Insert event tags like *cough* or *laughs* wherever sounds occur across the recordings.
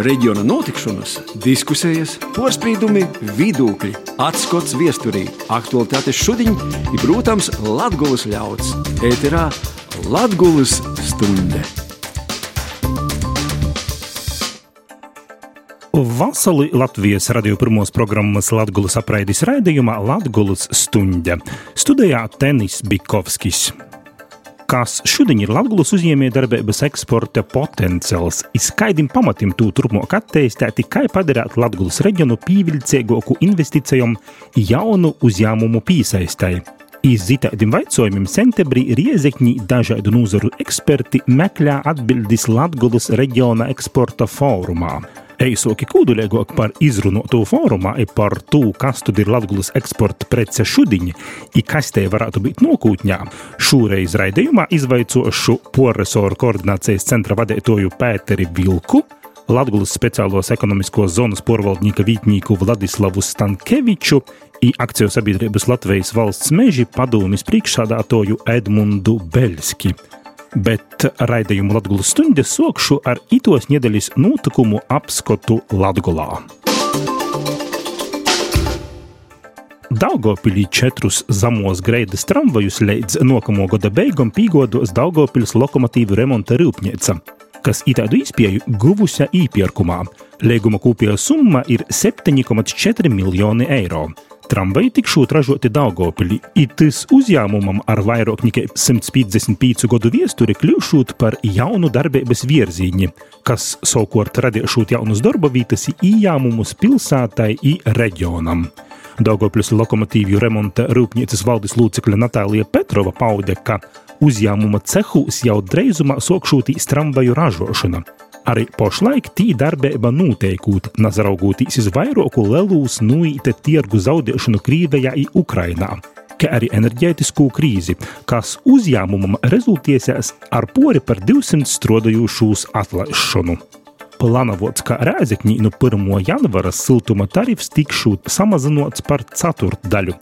reģiona notikšanas, diskusijas, porcelāna, vidūkļi, atskats viesturī, aktuālitātes šodien ir, protams, Latvijas ļauds. Ēterā Latvijas stunde! Vasali Latvijas radio pirmos programmas Latvijas apraidis raidījumā Latvijas stunda. Studijā Tenis Bikovskis kas šodien ir Latvijas uzņēmējdarbības eksporta potenciāls, izskaidrim pamatim tū turpmāk attīstīt, kā padarīt Latvijas reģionu pievilcīgāku investīcijām jaunu uzņēmumu piesaistai. Iz itādim jautājumiem septembrī Riezekņī dažādu nozaru eksperti meklē atbildes Latvijas reģiona eksporta fórumā. Eisoki kūduļīgāk par izrunotu fórumā ir par to, kas tad ir Latvijas eksporta prece šudiņa, i kas te varētu būt nokūtņā. Šoreiz raidījumā izvaicošu poresoru koordinācijas centra vadītoju Pēteri Vilku, Latvijas speciālos ekonomiskos zonas porvaldnieka vītņīku Vladislavu Stankeviču i akciju sabiedrības Latvijas valsts meži padomjas priekšsādātoju Edmundu Beļski bet raidījumu Latvijas stundas sokšu ar itos nedēļas notikumu apskatu Latgolā. Daugopilī četrus zemos greidas tramvajus līdz nākamo gada beigām pīgodos Daugopils lokomotīvu remonta rūpnīca, kas itādu izpēju guvusi īpirkumā. Līguma kopējā summa ir 7,4 miljoni eiro. Tramvaji tikšot ražoti Daugopilī, itis uzņēmumam ar vairāk nekā 155 gadu viesturi kļūšot par jaunu darbības virzīņi, kas savukārt radīšot jaunas darba vietas ījāmumus pilsētai i reģionam. Daugopils lokomotīvju remonta rūpnīcas valdes locekļa Natālija Petrova paude, ka uzņēmuma cehūs jau dreizumā sokšūtīs tramvaju ražošana. Arī pašlaik tī darbība noteikūt, nazaraugoties uz vairāku lelūs nuīte tirgu zaudēšanu Krīvijā un Ukrainā kā arī enerģētisko krīzi, kas uzņēmumam rezultēsies ar pori par 200 strādājošos atlaišanu. Plānots, ka Rēzekņī no 1. janvāra siltuma tarifs tikšot samazināts par ceturtdaļu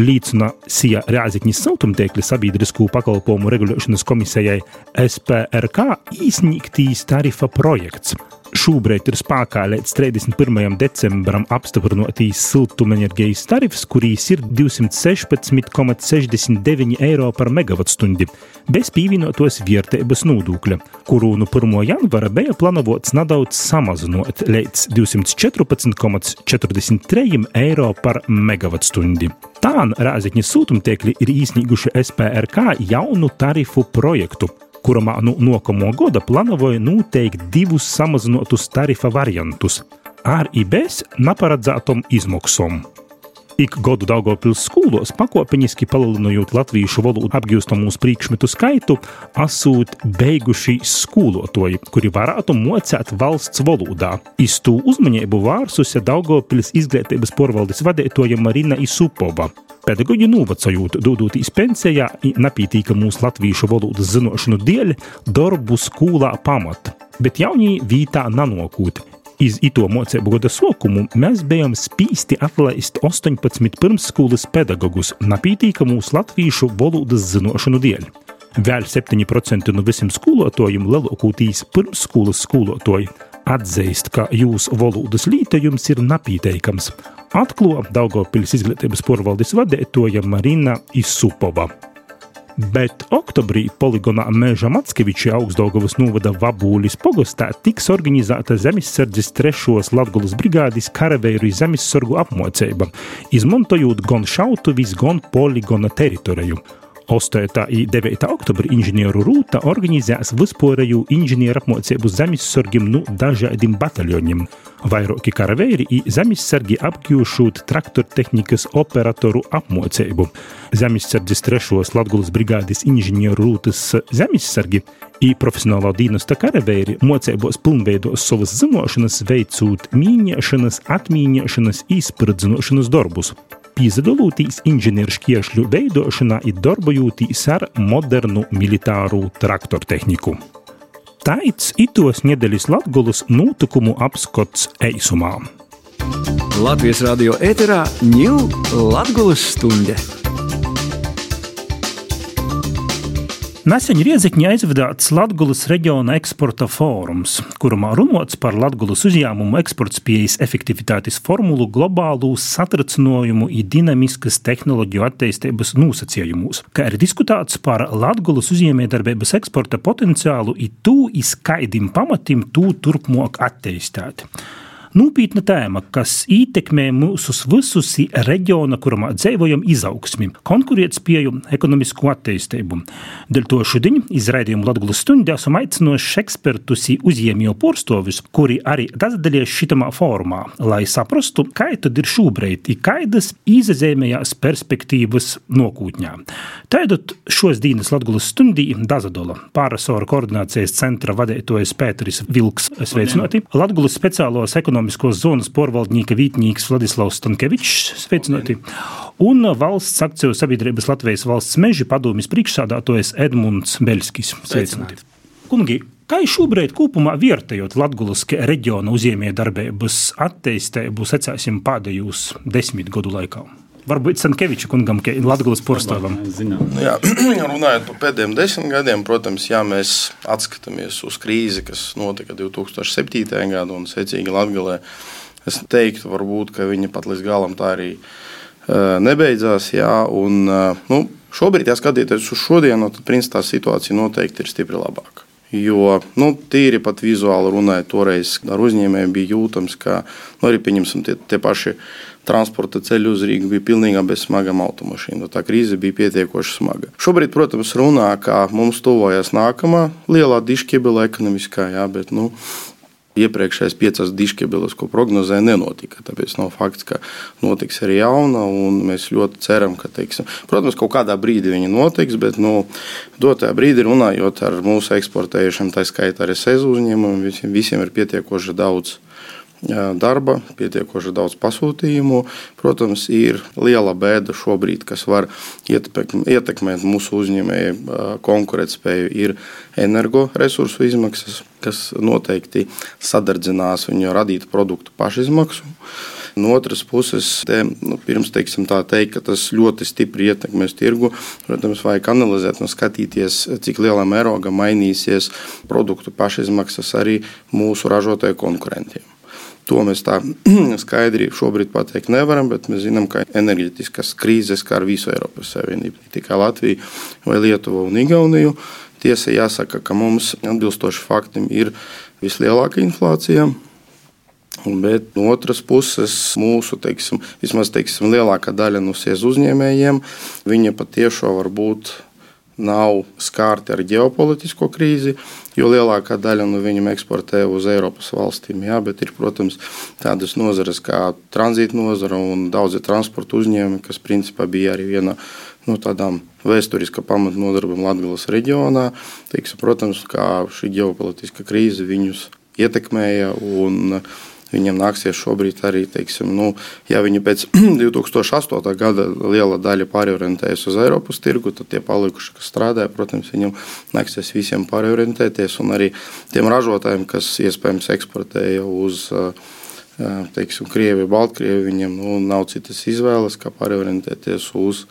liecina SIA Rēzikņas siltumtiekļa sabiedriskų pakalpojumu regulēšanas komisijai SPRK īsnīgtīs tarifa projekts – Šobrīd ir spēkā līdz 31. decembrim apstiprinotīs siltumenerģijas tarifs, kurīs ir 216,69 eiro par megawattstundi, bez pievienotos vērtības nodokļa, kuru no 1. janvara bija plānots nedaudz samazinot līdz 214,43 eiro par megawattstundi. Tā Rāzakņas siltumtiekļi ir īsnīguši SPRK jaunu tarifu projektu, kurā nu, nākamo gada plānoja noteikt divus samazinātus tarifa variantus ar IBS neparedzētom izmaksām. Ik gadu Daugopils skolos pakopeniski palielinot latviešu valodu apgūstamus priekšmetu skaitu, esot beiguši skolotoji, kuri varētu mocēt valsts valodā. Iz to uzmanību vārsusi Daugopils izglītības porvaldes vadītoja Marina Isupova. Pedagoģi novacojot, dodotīs pensijā, napītīka mūsu latviešu valodas zinošanu dēļ, darbu skolā pamata, bet jaunie vītā nanokūt. Iz ito mocību gada sokumu mēs bijām spīsti atlaist 18 pirmsskolas pedagogus, napītīka mūsu latviešu valodas zinošanu dēļ. Vēl 7% no visiem skolotājiem lielākoties pirmsskolas skolotāji atzīst, ka jūsu valodas lītojums ir napīteikams, atklāja Daugopils izglītības porvaldes vadītoja Marina Isupova. Bet oktobrī poligonā Meža Matskeviča augstdaugavas novada Vabūlis pogostā tiks organizēta zemesardzes trešos Latgulas brigādes karaveiru zemesargu apmocība, izmantojot gan šautuvis, gan poligona teritoriju. 8. un 9. oktobra inženieru rūta organizēs vispārēju inženieru apmācību zemesargiem no nu dažādiem bataljoniem. Vairāki karavēri un zemesargi apgūšot traktortehnikas operatoru apmācību. Zemesardzes trešos Latvijas brigādes inženieru rūtas zemesargi un profesionālā dienesta karavēri mocībos pilnveidos savas zināšanas, veicot mīņošanas, atmīņošanas, izspridzinošanas darbus piedalūtīs inženieru šķiešļu veidošanā ir darbojūtīs ar modernu militāru traktortehniku. Taits itos nedēļas Latgulas notikumu apskots eisumā. Latvijas radio ēterā ņūl Latgulas stunde. Nesen Riezikņā aizvedāts Latvijas reģiona eksporta fórums, kurumā runāts par Latvijas uzņēmumu eksportspējas efektivitātes formulu globālu satricinājumu un dinamiskas tehnoloģiju attīstības nosacījumus, kā arī diskutēts par Latvijas uzņēmējdarbības eksporta potenciālu un tū izskaidim pamatim tū turpmāk attīstīt. Nopietna tēma, kas ietekmē mūsu visus reģiona, kurā dzīvojam, izaugsmi, konkurētspēju, ekonomisko attīstību. Dēļ to šodien izraidījumu Latvijas stundā esam aicinoši ekspertus uzņēmēju porstovis, kuri arī dazdalies šitamā formā, lai saprastu, kā tad ir šobrīd, kādas izazēmējās perspektīvas nokūtņā. Tādot šos dienas Latvijas stundī Dazadola pārasoru koordinācijas centra vadītājs Pēteris Vilks sveicināti. Latvijas speciālos ekonomiskos ekonomiskos zonas porvaldnieka vītņīgs Vladislavs Stankevičs, sveicināti, un valsts akciju sabiedrības Latvijas valsts meži padomjas priekšsādātojas Edmunds Beļskis, sveicināti. Kungi, Kā šobrīd kopumā vērtējot Latvijas reģiona uzņēmējdarbības attīstību, secēsim pēdējos desmit gadu laikā? Varbūt Sankeviča kungam, Latvijas porcelānam. Nu *clears throat* jā, runājot par pēdējiem desmit gadiem, protams, jā, mēs atskatāmies uz krīzi, kas notika 2007. gadā un secīgi Latvijā. Es teiktu, varbūt, ka viņa pat līdz galam tā arī uh, nebeidzās. Jā, un, uh, nu, šobrīd, ja skatīties uz šodienu, tad principā tā situācija noteikti ir stipri labāka. Jo nu, tīri pat vizuāli runājot, toreiz ar uzņēmējiem bija jūtams, ka nu, arī tie, tie paši transporta ceļi uz Rīgu bija pilnībā bez smagām automašīnām. Tā krīze bija pietiekoši smaga. Šobrīd, protams, runā, ka mums tuvojas nākamā lielā diškebela ekonomiskā, jā, bet nu, iepriekšējās piecas diškebeles, ko prognozēja, nenotika. Tāpēc nav fakts, ka notiks arī jauna, un mēs ļoti ceram, ka, teiksim, protams, kaut kādā brīdī viņa notiks, bet nu, dotajā brīdī runājot ar mūsu eksportējušiem, tā skaitā arī SEZ uzņēmumiem, visiem, visiem ir pietiekoši daudz darba, pietiekoši daudz pasūtījumu. Protams, ir liela bēda šobrīd, kas var ietekmēt mūsu uzņēmēju konkurētspēju, ir energoresursu izmaksas, kas noteikti sadardzinās viņu radītu produktu pašizmaksu. No otras puses, te, nu, pirms teiksim, teikt, ka tas ļoti stipri ietekmēs tirgu, protams, vajag analizēt un skatīties, cik lielā mērogā mainīsies produktu pašizmaksas arī mūsu ražotāju konkurentiem. To mēs tā *clears throat* skaidri šobrīd pateikt nevaram, bet mēs zinām, ka enerģetiskas krīzes skar visu Eiropas Savienību, ne tikai Latviju vai Lietuvu un Igauniju. Tiesa jāsaka, ka mums atbilstoši faktim ir vislielākā inflācija. Bet no otras puses, mūsu teiksim, vismaz teiksim, lielākā daļa no sies uzņēmējiem, viņa patiešām var būt nav skārti ar ģeopolitisko krīzi, jo lielākā daļa no viņiem eksportē uz Eiropas valstīm. Jā, bet ir, protams, tādas nozares kā tranzīta nozara un daudzi transporta uzņēmumi, kas principā bija arī viena no tādām vēsturiska pamatnodarbībām Latvijas reģionā. Teiksim, protams, kā šī ģeopolitiska krīze viņus ietekmēja. Un, Viņiem nāksies šobrīd arī, teiksim, nu, ja viņi pēc *clears throat* 2008. gada liela daļa pārorientējas uz Eiropas tirgu, tad tie palikuši, kas strādāja, protams, viņiem nāksies visiem pārorientēties. Un arī tiem ražotājiem, kas iespējams eksportēja uz teiksim, Krieviju, Baltkrieviju, viņiem nu, nav citas izvēles, kā pārorientēties uz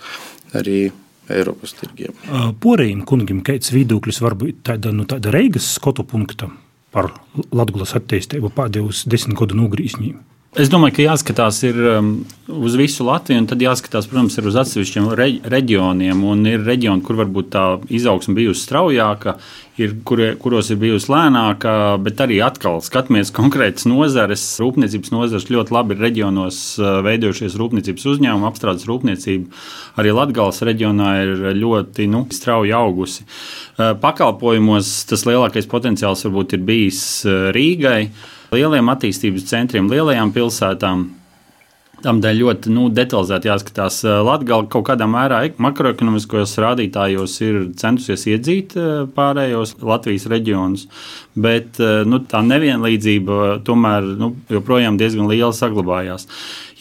arī Eiropas tirgiem. Porējiem kungam, kāds viedoklis var būt tāda, nu, tāda Reigas skotu punkta? Par Latvijas attīstību pēdējos desmit gadu nogrīzņiem. Es domāju, ka jāskatās um, uz visu Latviju, un tad jāskatās, protams, uz atsevišķiem re reģioniem. Ir reģioni, kur varbūt tā izaugsme bijusi straujāka, ir, kur, kuros ir bijusi lēnāka, bet arī atkal skatāmies konkrētas nozares. Rūpniecības nozares ļoti labi ir reģionos uh, veidojušies rūpniecības uzņēmumi, apstrādes rūpniecība. Arī Latvijas reģionā ir ļoti nu, strauji augusi. Uh, pakalpojumos tas lielākais potenciāls varbūt ir bijis uh, Rīgai lieliem attīstības centriem, lielajām pilsētām. Tādēļ ļoti nu, detalizēti jāskatās. Latvija kaut kādā mērā makroekonomiskajos rādītājos ir centusies iedzīt pārējos Latvijas reģionus, bet nu, tā nevienlīdzība tomēr nu, joprojām diezgan liela saglabājās.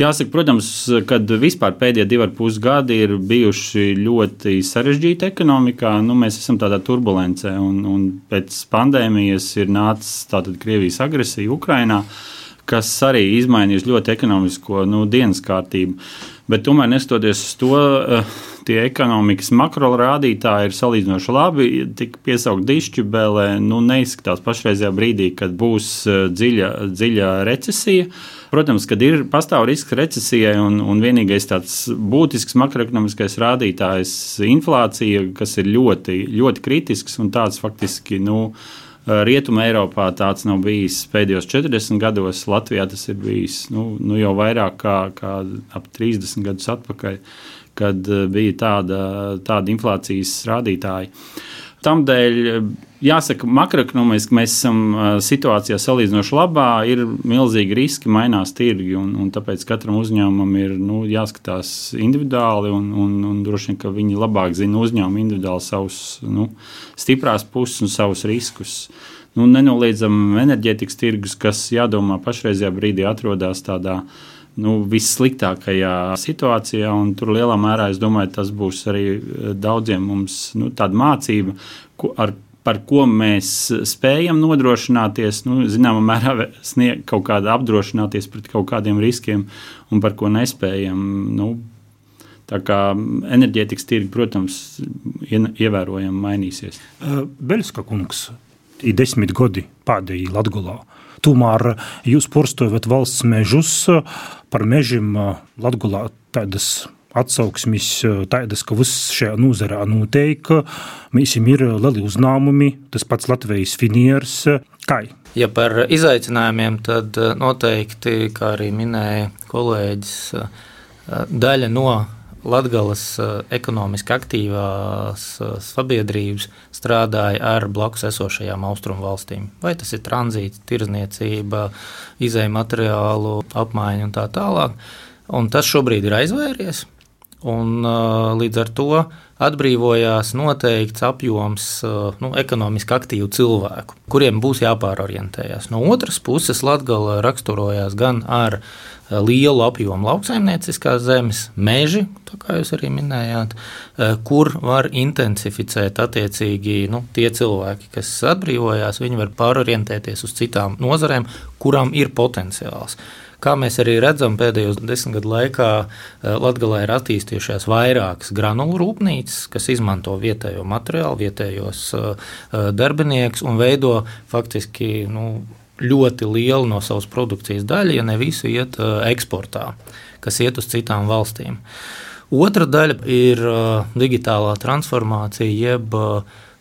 Jāsaka, protams, ka vispār pēdējie divi ar pus gadi ir bijuši ļoti sarežģīti ekonomikā. Nu, mēs esam tādā turbulencē, un, un pēc pandēmijas ir nācis Krievijas agresija Ukrajinā kas arī izmainījis ļoti ekonomisko nu, dienas kārtību. Bet tomēr, neskatoties uz to, tie ekonomikas makro rādītāji ir salīdzinoši labi. Tik piesaukt dišķibelē, nu, neizskatās pašreizajā brīdī, kad būs eh, dziļa, dziļa recesija. Protams, kad ir pastāv risks recesijai, un, un vienīgais tāds būtisks makroekonomiskais rādītājs - inflācija, kas ir ļoti, ļoti kritisks un tāds faktiski. Nu, Rietumē Eiropā tāds nav bijis pēdējos 40 gados. Latvijā tas ir bijis nu, nu jau vairāk kā, kā ap 30 gadus atpakaļ. Kad eh, bija tāda, tāda inflācijas rādītāja. Tādēļ, eh, jāsaka, makroekonomiski mēs esam eh, situācijā salīdzinoši labā, ir milzīgi riski, mainās tirgi, un, un tāpēc katram uzņēmumam ir nu, jāskatās individuāli, un, un, un droši vien, ka viņi labāk zina uzņēmumu individuāli savus nu, stiprās puses un savus riskus. Nu, nenoliedzam enerģētikas tirgus, kas jādomā pašreizajā brīdī atrodas tādā veidā nu, vissliktākajā situācijā. Tur lielā mērā es domāju, tas būs arī eh, daudziem mums nu, tāda mācība, ar, par ko mēs spējam nodrošināties, nu, zināmā mērā sniegt kaut kādu apdrošināties pret kaut kādiem riskiem, un par ko nespējam. Nu, Tā kā enerģētikas tirgi, protams, ievērojami mainīsies. Beļska kungs, ir desmit gadi pēdējie Latvijā. Tomēr jūs porstovat valsts mežus, par mežiem Latvijā tādas atsauksmes, tādas, ka viss šajā nozarē notiek. Mēs ir lieli uzņēmumi, tas pats Latvijas finieris. Kā? Ja par izaicinājumiem, tad noteikti, kā arī minēja kolēģis, daļa no Latvijas ekonomiski aktīvās sabiedrības strādāja ar blakus esošajām austrumu valstīm. Vai tas ir tranzīts, tirzniecība, izējuma materiālu apmaiņa un tā tālāk. Un tas šobrīd ir aizvēries. Un, līdz ar to atbrīvojās noteikts apjoms nu, ekonomiski aktīvu cilvēku, kuriem būs jāpārorientējas. No otras puses, Latvija raksturojās gan ar lielu apjomu lauksaimnieciskās zemes, meži, kā jūs arī minējāt, kur var intensificēt attiecīgi nu, tie cilvēki, kas atbrīvojās, viņi var pārorientēties uz citām nozarēm, kurām ir potenciāls. Kā mēs arī redzam, pēdējos desmit gadu laikā eh, Latvijā ir attīstījušās vairākas granulu rūpnīcas, kas izmanto vietējo materiālu, vietējos eh, eh, darbiniekus un veido faktiski nu, ļoti lielu no savas produkcijas daļu, ja ne visu iet eksportā, kas iet uz citām valstīm. Otra daļa ir digitālā transformācija, jeb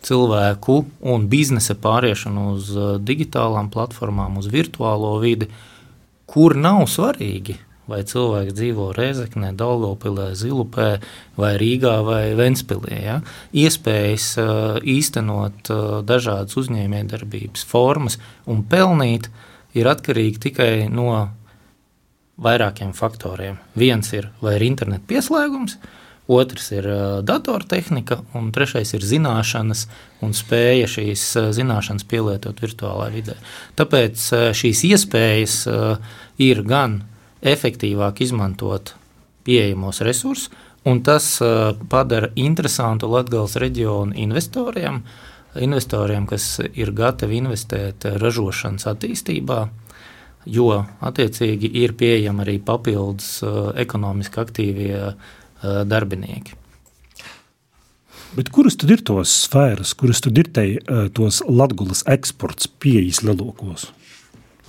cilvēku un biznesa pāriešana uz digitālām platformām, uz virtuālo vidi, kur nav svarīgi, vai cilvēks dzīvo Reizeknē, Daugopilē, Zilupē, vai Rīgā vai Ventspilī. Ja? Iespējas īstenot dažādas uzņēmējdarbības formas un pelnīt ir atkarīgi tikai no vairākiem faktoriem. Viens ir vai ir interneta pieslēgums, otrs ir datortehnika, un trešais ir zināšanas un spēja šīs zināšanas pielietot virtuālā vidē. Tāpēc šīs iespējas ir gan efektīvāk izmantot pieejamos resursus, un tas padara interesantu Latvijas reģionu investoriem, investoriem, kas ir gatavi investēt ražošanas attīstībā jo attiecīgi ir pieejami arī papildus ekonomiski aktīvie Eh, darbinieki. Bet kuras tad ir tos sfēras, kuras tad ir te, eh, tos latgulas eksports pieejas lielokos?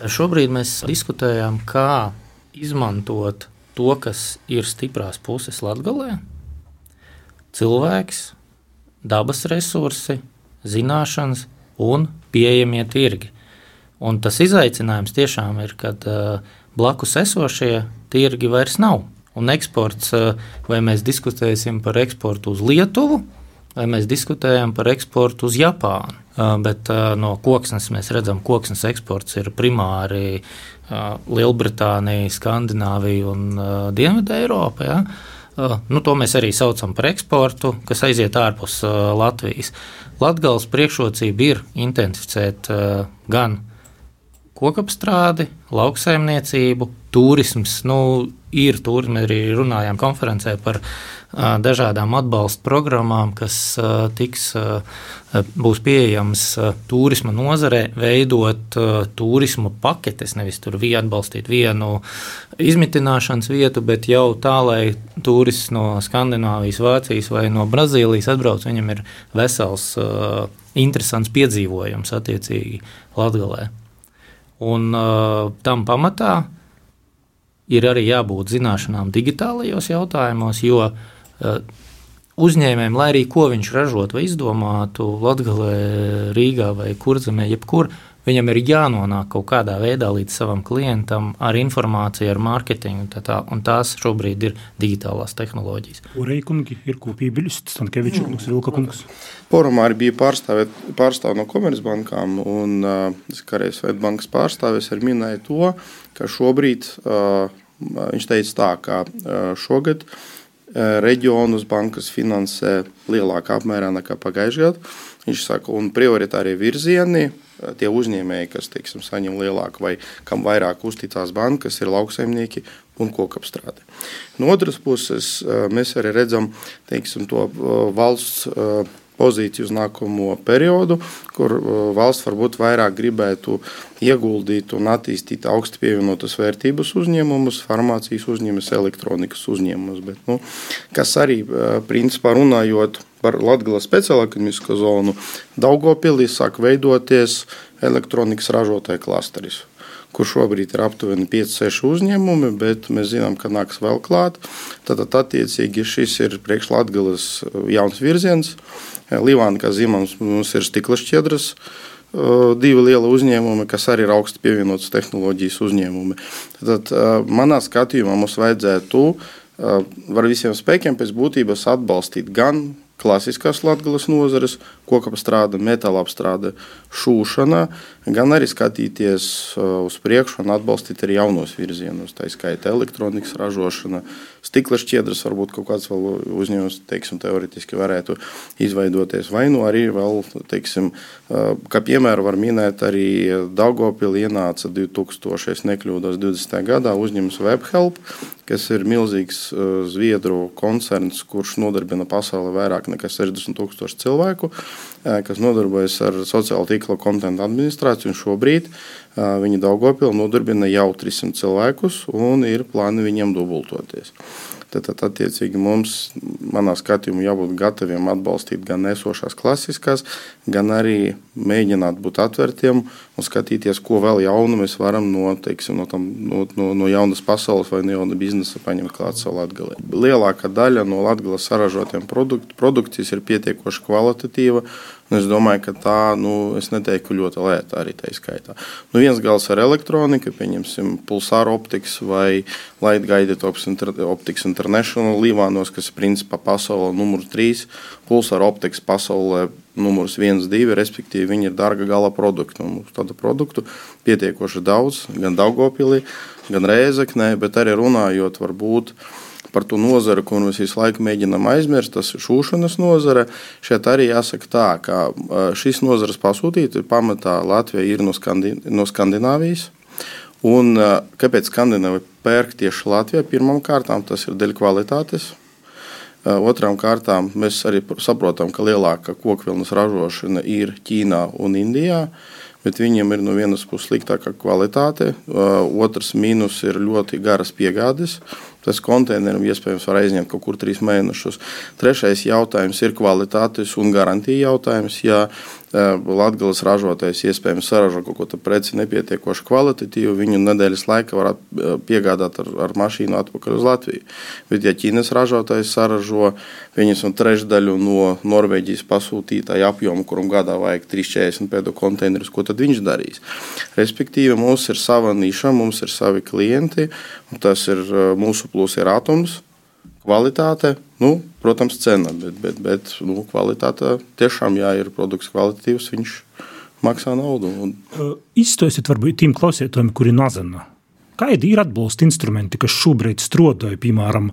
Šobrīd mēs diskutējam, kā izmantot to, kas ir stiprās puses Latgalē. Cilvēks, dabas resursi, zināšanas un pieejamie tirgi. Un tas izaicinājums tiešām ir, kad uh, blakus esošie tirgi vairs nav. Un eksports, eh, vai mēs diskutēsim par eksportu uz Lietuvu, vai mēs diskutējam par eksportu uz Japānu. Eh, bet no koksnes mēs redzam, ka koksnes eksports ir primāri Lielbritānija, Skandināvija un Dienvidu Eiropa. Ja? Nu, to mēs arī saucam par eksportu, kas aiziet ārpus Latvijas. Latvijas priekšrocība ir intensificēt gan kokapstrādi, lauksaimniecību, turisms, nu, ir turisms, arī runājām konferencē par dažādām atbalsta programmām, kas tiks, būs pieejamas turisma nozarē, veidot turisma paketes, nevis tur vien atbalstīt vienu izmitināšanas vietu, bet jau tā, lai turists no Skandināvijas, Vācijas vai no Brazīlijas atbrauc, viņam ir vesels, interesants piedzīvojums attiecīgi Latgalē. Un tam pamatā ir arī jābūt zināšanām digitālajos jautājumos, jo uh, uzņēmējiem, lai arī ko viņš ražotu vai izdomātu Latvijā, Rīgā vai Kurzemē, jebkur, viņam ir jānonāk kaut kādā veidā līdz savam klientam ar informāciju, ar mārketingu. Tā, tā, un tās šobrīd ir digitālās tehnoloģijas. Ureikungi ir kopībiļus, Stankevičs kungs, Vilka kungs. Forumā arī bija pārstāvi no Komercbankām, un uh, Karējas Svetbankas pārstāvis arī minēja to, ka šobrīd uh, viņš teica tā, ka uh, šogad reģionus bankas finansē lielākā apmērā nekā pagājušajā gadā. Viņš saka, un prioritārie virzieni, tie uzņēmēji, kas teiksim, saņem lielāku vai kam vairāk uzticās bankas, ir lauksaimnieki un kokapstrāde. No otras puses, mēs arī redzam teiksim, to valsts pozīciju uz nākamo periodu, kur uh, valsts varbūt vairāk gribētu ieguldīt un attīstīt augstu pievienotas vērtības uzņēmumus, farmācijas uzņēmumus, elektronikas uzņēmumus. Bet, nu, kas arī uh, principā runājot par Latvijas speciālo ekonomisko zonu, Daugopilī sāk veidoties elektronikas ražotāju klasteris kur šobrīd ir aptuveni 5-6 uzņēmumi, bet mēs zinām, ka nāks vēl klāt. Tad, attiecīgi, šis ir priekšlatgales uh, jauns virziens. Livāna, kā zināms, mums ir stikla šķiedras. Divi lieli uzņēmumi, kas arī ir augsti pievienotas tehnoloģijas uzņēmumi. Tad, manā skatījumā, mums vajadzētu ar visiem spēkiem pēc būtības atbalstīt gan klasiskās latgales nozares, kokapstrāde, metāla apstrāde, šūšana, gan arī skatīties uz priekšu un atbalstīt arī jaunos virzienus, tā skaita elektronikas ražošana, stikla šķiedras, varbūt kaut kāds uzņēmums, teiksim, teoretiski varētu izveidoties, vai nu arī vēl, teiksim, kā piemēru var minēt arī Daugopili ienāca 2000, es nekļūdos, 20. gadā uzņēmums WebHelp, kas ir milzīgs Zviedru koncerns, kurš nodarbina pasauli vairāk nekā 60 tūkstoši cilvēku, kas nodarbojas ar sociālo tīkla kontentu administrāciju. Šobrīd viņi Daugopilī nodarbina jau 300 cilvēkus un ir plāni viņiem dubultoties. Tad, tad attiecīgi mums, manā skatījumā, jābūt gataviem atbalstīt gan esošās klasiskās, gan arī mēģināt būt atvērtiem un skatīties, ko vēl jaunu mēs varam no, teiksim, no, tam, no, no, no jaunas pasaules vai no jauna biznesa paņemt klāt savu latgali. Lielākā daļa no latgales saražotiem produkt, produkcijas ir pietiekoši kvalitatīva Es domāju, ka tā, nu, es neteiktu, ļoti lēta arī tā izskaitā. Nu, viens gals ar elektroniku, pieņemsim, pulsāru optikas vai Light Guided Optics International Līvānos, kas ir principā pasaulē numurs 3, pulsāru optikas pasaulē numurs 1, 2, respektīvi viņi ir dārga gala produkti. Mums tādu produktu pietiekoši daudz, gan Daugopilī, gan Rēzeknē, bet arī runājot varbūt par par to nozari, ko mēs visu laiku mēģinām aizmirst, tas ir šūšanas nozare. Šeit arī jāsaka tā, ka šīs nozares pasūtīti pamatā Latvija ir no, Skandi no Skandināvijas. Un kāpēc Skandināvija pērk tieši Latvijā? Pirmkārt, tas ir dēļ kvalitātes. Otrām kārtām mēs arī saprotam, ka lielākā kokvilnas ražošana ir Ķīnā un Indijā. Bet viņiem ir no vienas puses sliktāka kvalitāte, otrs mīnus ir ļoti garas piegādes. Tas konteinerim iespējams var aizņemt kaut kur trīs mēnešus. Trešais jautājums ir kvalitātes un garantija jautājums. Ja Latvijas ražotājs iespējams saražo kaut ko preci nepietiekoši kvalitatīvu, viņu nedēļas laikā var eh, piegādāt ar, ar mašīnu atpakaļ uz Latviju. Bet, ja Ķīnas ražotājs saražo viņas trešdaļu no Norvēģijas pasūtītāja apjoma, kuram gadā vajag 340 pēdu konteinerus, ko tad viņš darīs? Respektīvi, mums ir sava niša, mums ir savi klienti, un tas ir eh, mūsu plus ir atoms kvalitāte, nu, protams, cena, bet, bet, bet nu, kvalitāte tiešām, ja ir produkts kvalitatīvs, viņš maksā naudu. Un... Izstāstiet varbūt tiem klausītājiem, kuri nezina. Kādi ir atbalsta instrumenti, kas šobrīd strādāja, piemēram,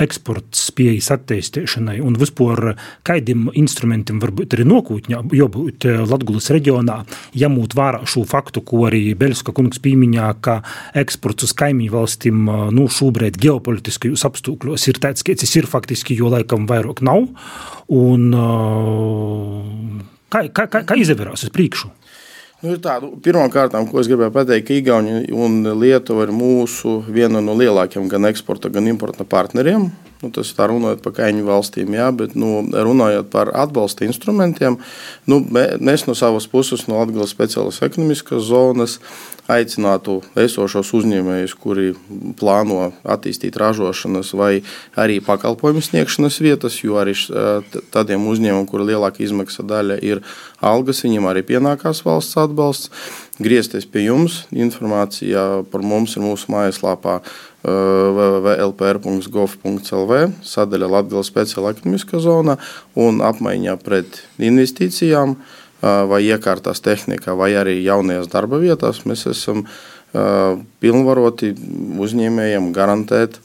eksporta spējas attīstīšanai un vispār kādiem instrumentiem varbūt arī nokūtņā, jābūt Latgulas reģionā, jāmūt vērā šo faktu, ko arī Beļska kungs pīmiņā, ka eksports uz kaimiņu valstīm nu, šobrīd ģeopolitiskajos apstākļos ir tāds, kāds ir faktiski, jo laikam vairāk nav. Un, kā, kā, kā, kā izvērās uz priekšu? Nu, nu, Pirmkārt, ko es gribēju pateikt, ka Igaunija un Lietuva ir mūsu viena no lielākajiem gan eksporta, gan importa partneriem. Nu, tas tā runājot par kaimiņu valstīm, jā, bet nu, runājot par atbalsta instrumentiem, nu, mēs no savas puses, no Latvijas speciālas ekonomiskās zonas, aicinātu esošos uzņēmējus, kuri plāno attīstīt ražošanas vai arī pakalpojumu sniegšanas vietas, jo arī tādiem uzņēmumiem, kuru lielākā izmaksa daļa ir algas, viņiem arī pienākās valsts atbalsts. Griezties pie jums, informācija par mums ir mūsu mājaslapā www.lpr.gov.lv sadaļa Latvijas speciāla ekonomiskā zona un apmaiņā pret investīcijām vai iekārtās tehnikā vai arī jaunajās darba vietās mēs esam pilnvaroti uzņēmējiem garantēt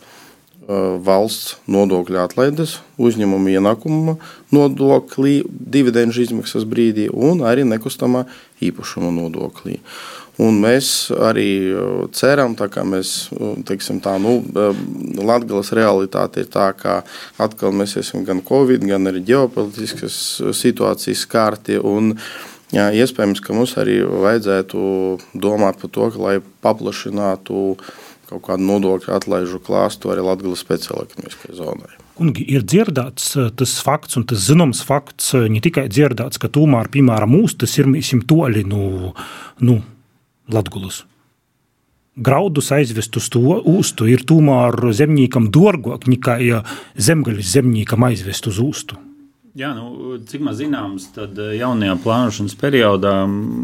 valsts nodokļu atlaides, uzņēmuma ienākuma nodokļi, dividendžu izmaksas brīdī un arī nekustamā īpašuma nodoklī. Un mēs arī ceram, ka mēs, teiksim, tā, nu, Latvijas realitāte ir tā, ka atkal mēs esam gan Covid, gan arī ģeopolitiskas situācijas skārti. Un, jā, iespējams, ka mums arī vajadzētu domāt par to, lai paplašinātu kaut kādu nodokļu atlaižu klāstu arī Latvijas speciālajai zonai. Kungi, ir dzirdēts tas fakts, un tas zināms fakts, ne tikai dzirdēts, ka tomēr, piemēram, mūsu tas ir mīsim toļi no. Nu, nu, Latgulas. Graudus aizvest uz to ūstu ir tomēr zemniekam dārgāk nekā ja zemgaļas zemniekam aizvest uz ūstu. Jā, nu, cik man zināms, tad eh, jaunajā plānošanas periodā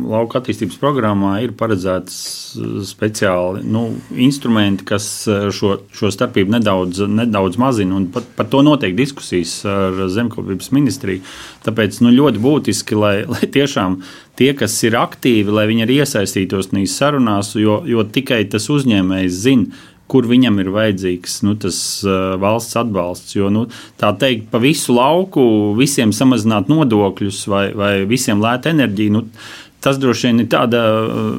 lauka attīstības programmā ir paredzēts eh, speciāli nu, instrumenti, kas eh, šo, šo starpību nedaudz, nedaudz mazina. Pat, par to notiek diskusijas ar zemkopības ministriju. Tāpēc nu, ļoti būtiski, lai, *laughs* lai tiešām tie, kas ir aktīvi, lai viņi arī iesaistītos šajās sarunās, jo, jo tikai tas uzņēmējs zina kur viņam ir vajadzīgs nu, tas uh, valsts atbalsts. Jo nu, tā teikt, pa visu lauku visiem samazināt nodokļus vai, vai visiem lēt enerģiju. Nu, Tas droši vien ir tāda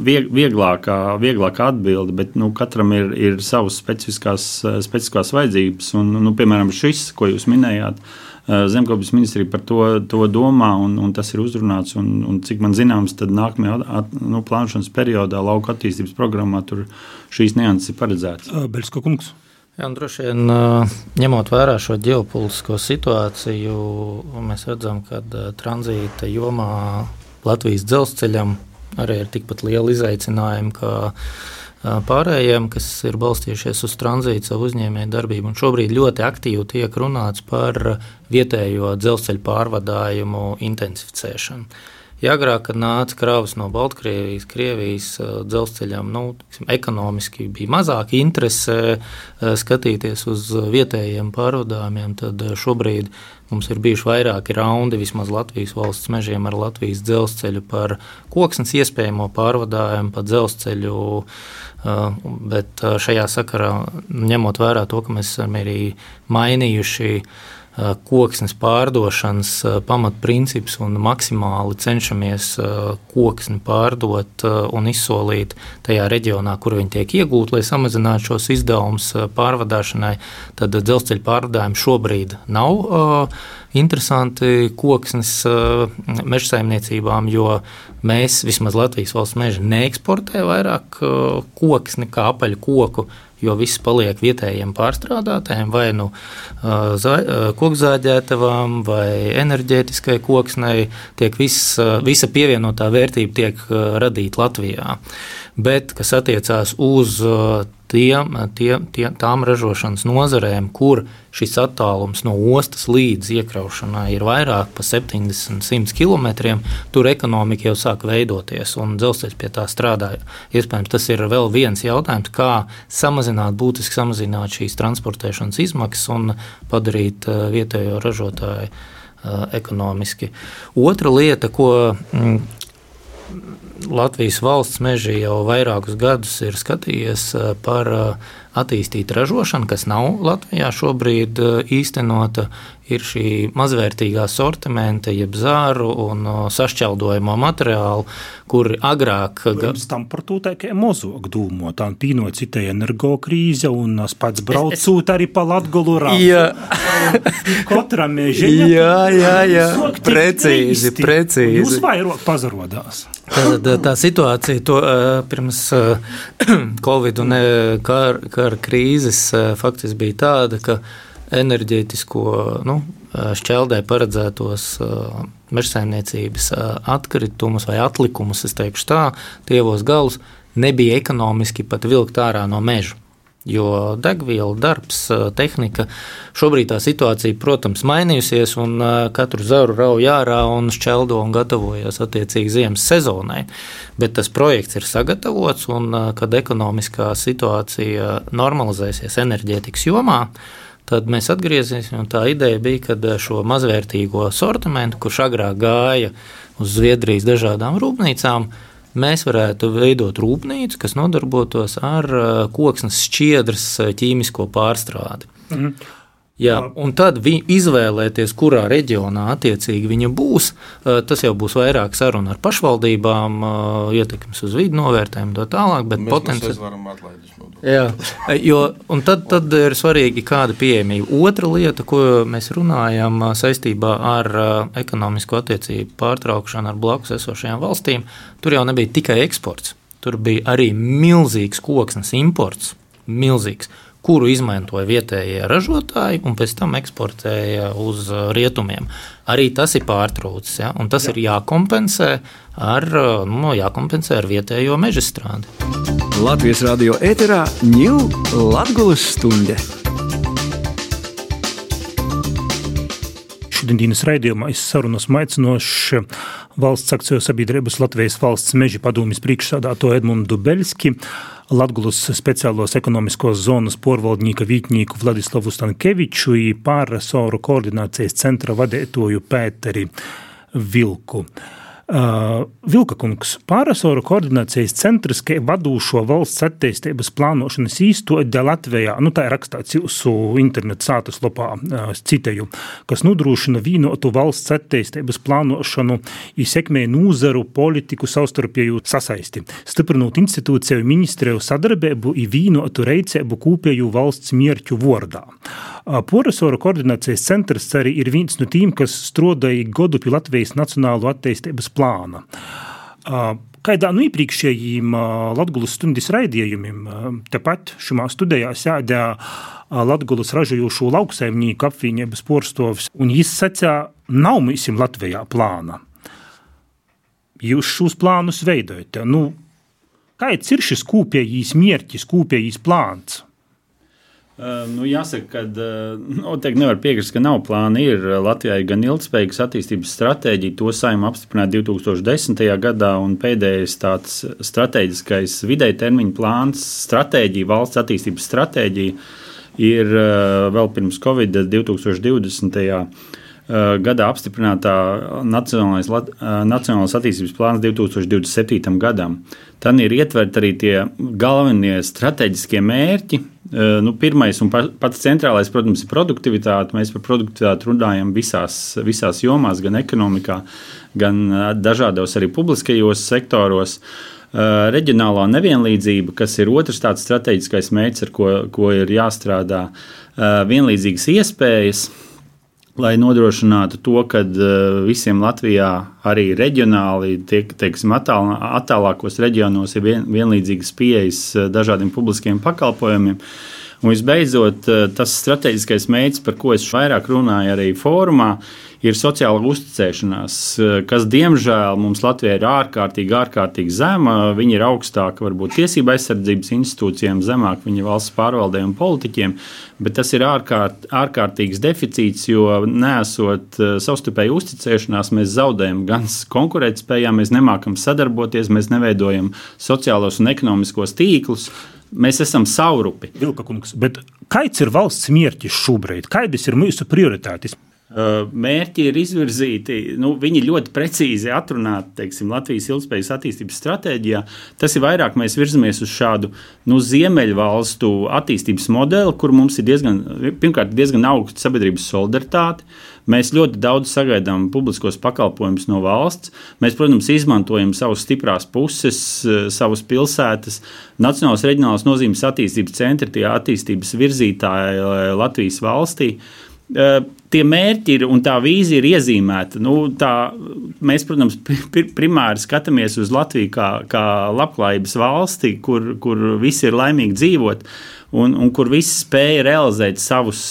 vieglākā, vieglākā atbilde, bet nu, katram ir, ir savas specifiskās, specifiskās vajadzības. Un, nu, piemēram, šis, ko jūs minējāt, uh, Eh, zemkopības ministrija par to, to domā, un, un tas ir uzrunāts. Un, un cik man zināms, tad nākamajā at, nu, plānošanas periodā, lauka attīstības programmā, tur šīs nianses ir paredzētas. Eh, Beļsko kungs. Jā, droši vien eh, ņemot vērā šo ģeopolitisko situāciju, mēs redzam, ka tranzīta jomā Latvijas dzelzceļam arī ir tikpat liela izaicinājuma, pārējiem, kas ir balstījušies uz tranzītu savu uzņēmēju darbību. Un šobrīd ļoti aktīvi tiek runāts par vietējo dzelzceļa pārvadājumu intensificēšanu. Ja agrāk, kad nāca kravas no Baltkrievijas, Krievijas dzelzceļām, nu, tiksim, ekonomiski bija mazāk interese skatīties uz vietējiem pārvadājumiem, tad šobrīd mums ir bijuši vairāki raundi vismaz Latvijas valsts mežiem ar Latvijas dzelzceļu par koksnes iespējamo pārvadājumu, pa dzelzceļu bet šajā sakarā, ņemot vērā to, ka mēs esam arī mainījuši koksnes pārdošanas pamatprincips un maksimāli cenšamies koksni pārdot un izsolīt tajā reģionā, kur viņi tiek iegūti, lai samazinātu šos izdevumus pārvadāšanai, tad dzelzceļa pārvadājumi šobrīd nav interesanti koksnes meža saimniecībām, jo Mēs vismaz Latvijas valsts meža neeksportē vairāk koksni kā apaļu koku, jo viss paliek vietējiem pārstrādātājiem, vai nu uh, uh, kokzāģētavām, vai enerģētiskai koksnei. Tiek viss, visa pievienotā vērtība tiek radīta Latvijā. Bet, kas attiecās uz tiem, tie, tie, tām ražošanas nozarēm, kur šis attālums no ostas līdz iekraušanai ir vairāk par 70, 100 km, tur ekonomika jau sāk veidoties un dzelzceļš pie tā strādā. Iespējams, tas ir vēl viens jautājums, kā samazināt, būtiski samazināt šīs transportēšanas izmaksas un padarīt uh, vietējo ražotāju uh, ekonomiski. Otra lieta, ko mm, Latvijas valsts meži jau vairākus gadus ir skatījies eh, par eh, attīstīta ražošana, kas nav Latvijā šobrīd īstenota, ir šī mazvērtīgā sortimenta, jeb zāru un sašķeldojamo materiālu, kuri agrāk. Pirms tam par to kā mozog dūmo, tā pīno citai energo krīze, un es pats braucūt arī pa Latgolu rādu. Jā. *laughs* Katram mežiņam. Jā, jā, jā. Precīzi, precīzi. Jūs vairāk pazarodās. Tad, tā situācija to, pirms *clears throat* Covid un kara kar krīzes faktiski bija tāda, ka enerģētisko nu, šķeldē paredzētos mežsaimniecības atkritumus vai atlikumus, es teikšu tā, tievos galus, nebija ekonomiski pat vilkt ārā no meža. Jo degviela, darbs, tehnika, šobrīd tā situācija, protams, mainījusies, un katru zaru rauj ārā un šķeldo un gatavojas attiecīgi ziemas sezonai. Bet tas projekts ir sagatavots, un kad ekonomiskā situācija normalizēsies enerģētikas jomā, tad mēs atgriezīsimies. Tā ideja bija, ka šo mazvērtīgo sortimentu, kurš agrāk gāja uz Zviedrijas dažādām rūpnīcām, mēs varētu veidot rūpnīcu, kas nodarbotos ar koksnes šķiedras ķīmisko pārstrādi. Mhm. Jā, un tad izvēlēties, kurā reģionā attiecīgi viņa būs, tas jau būs vairāk saruna ar pašvaldībām, ietekmes uz vidu novērtējumu tā tālāk. Bet potenciāli. Jā, jo, un tad, tad ir svarīgi, kāda pieejamība. Otra lieta, ko mēs runājam saistībā ar ekonomisko attiecību pārtraukšanu ar blakus esošajām valstīm, tur jau nebija tikai eksports. Tur bija arī milzīgs koksnes imports. Milzīgs kuru izmantoja vietējie ražotāji un pēc tam eksportēja uz rietumiem. Arī tas ir pārtrūcis, ja? un tas Jā. ir jākompensē ar, nu, jākompensē ar vietējo meža strādi. Latvijas radio ēterā ņūl Latgulas stunde. Šodienas raidījumā es sarunas maicinošu valsts akciju sabiedrības Latvijas valsts meža padomjas priekšsādāto Edmundu Beļski. Latgulas speciālos ekonomiskos zonas porvaldnieka vītņīku Vladislavu Stankeviču pārresoru koordinācijas centra vadētoju Pēteri Vilku. Uh, Vilkakungs, pārresoru koordinācijas centrs, kā vadūšo valsts attīstības plānošanas īstode Latvijā, nu tā ir rakstīts jūsu internetu sātas lopā, uh, citēju, kas nodrošina vīnotu valsts attīstības plānošanu, izsekmē nūzaru politiku savstarpēju sasaisti, stiprinot institūciju ministriju sadarbību un vīnotu reicēbu kūpēju valsts mierķu vordā. Poresoru koordinācijas centrs arī ir viens no tiem, kas strādāja godu pie Latvijas nacionālo attīstības plāna. Kādā no iepriekšējiem Latvijas stundas raidījumiem, tepat šajā studijā sēdēja Latvijas ražojošo lauksaimnieku apvienības porstovs, un viņš sacīja, nav mums Latvijā plāna. Jūs šos plānus veidojat. Nu, kāds ir šis kopējais mērķis, kopējais plāns? Uh, nu, jāsaka, ka uh, noteikti nevar piekrist, ka nav plāna. Ir Latvijai gan ilgspējīgas attīstības stratēģija, to saimā apstiprināta 2010. gadā, un pēdējais tāds strateģiskais vidēja termiņa plāns, stratēģija, valsts attīstības stratēģija ir vēl pirms Covid 2020. gadā apstiprinātā Nacionālais, Nacionālais attīstības plāns 2027. gadam. Tad ir ietverti arī tie galvenie strateģiskie mērķi, Eh, nu, pirmais un pats centrālais, protams, ir produktivitāte. Mēs par produktivitāti runājam visās, visās jomās, gan ekonomikā, gan dažādos arī publiskajos sektoros. Uh, reģionālā nevienlīdzība, kas ir otrs tāds strateģiskais mērķis, ar ko, ko ir jāstrādā, uh, vienlīdzīgas iespējas, lai nodrošinātu to, ka uh, visiem Latvijā, arī reģionāli, tiek, teiksim, attāl, attālākos reģionos ir vien, vienlīdzīgas pieejas uh, dažādiem publiskiem pakalpojumiem. Un visbeidzot, uh, tas strateģiskais mērķis, par ko es vairāk runāju arī fórumā, ir sociāla uzticēšanās, kas, diemžēl, mums Latvijā ir ārkārtīgi, ārkārtīgi zema. Viņa ir augstāka varbūt tiesība aizsardzības institūcijām, zemāk viņa valsts pārvaldē un politiķiem, bet tas ir ārkārt, ārkārtīgs deficīts, jo nesot eh, savstarpēju uzticēšanās, mēs zaudējam gan konkurētspējā, mēs nemākam sadarboties, mēs neveidojam sociālos un ekonomiskos tīklus. Mēs esam saurupi. Vilka kungs, bet kāds ir valsts mērķis šobrīd? Kādas ir mūsu prioritātes? Mērķi ir izvirzīti, nu, viņi ļoti precīzi atrunāti teiksim, Latvijas ilgspējas attīstības stratēģijā. Tas ir vairāk mēs virzamies uz šādu nu, ziemeļvalstu attīstības modeli, kur mums ir diezgan, pirmkārt, diezgan augsta sabiedrības solidaritāte. Mēs ļoti daudz sagaidām publiskos pakalpojumus no valsts. Mēs, protams, izmantojam savas stiprās puses, savas pilsētas, nacionālās reģionālās nozīmes attīstības centri, tie attīstības virzītāji Latvijas valstī. Uh, tie mērķi ir un tā vīzija ir iezīmēta. Nu, tā, mēs, protams, primāri skatāmies uz Latviju kā, kā labklājības valsti, kur, kur visi ir laimīgi dzīvot. Un, un kur visi spēja realizēt savus,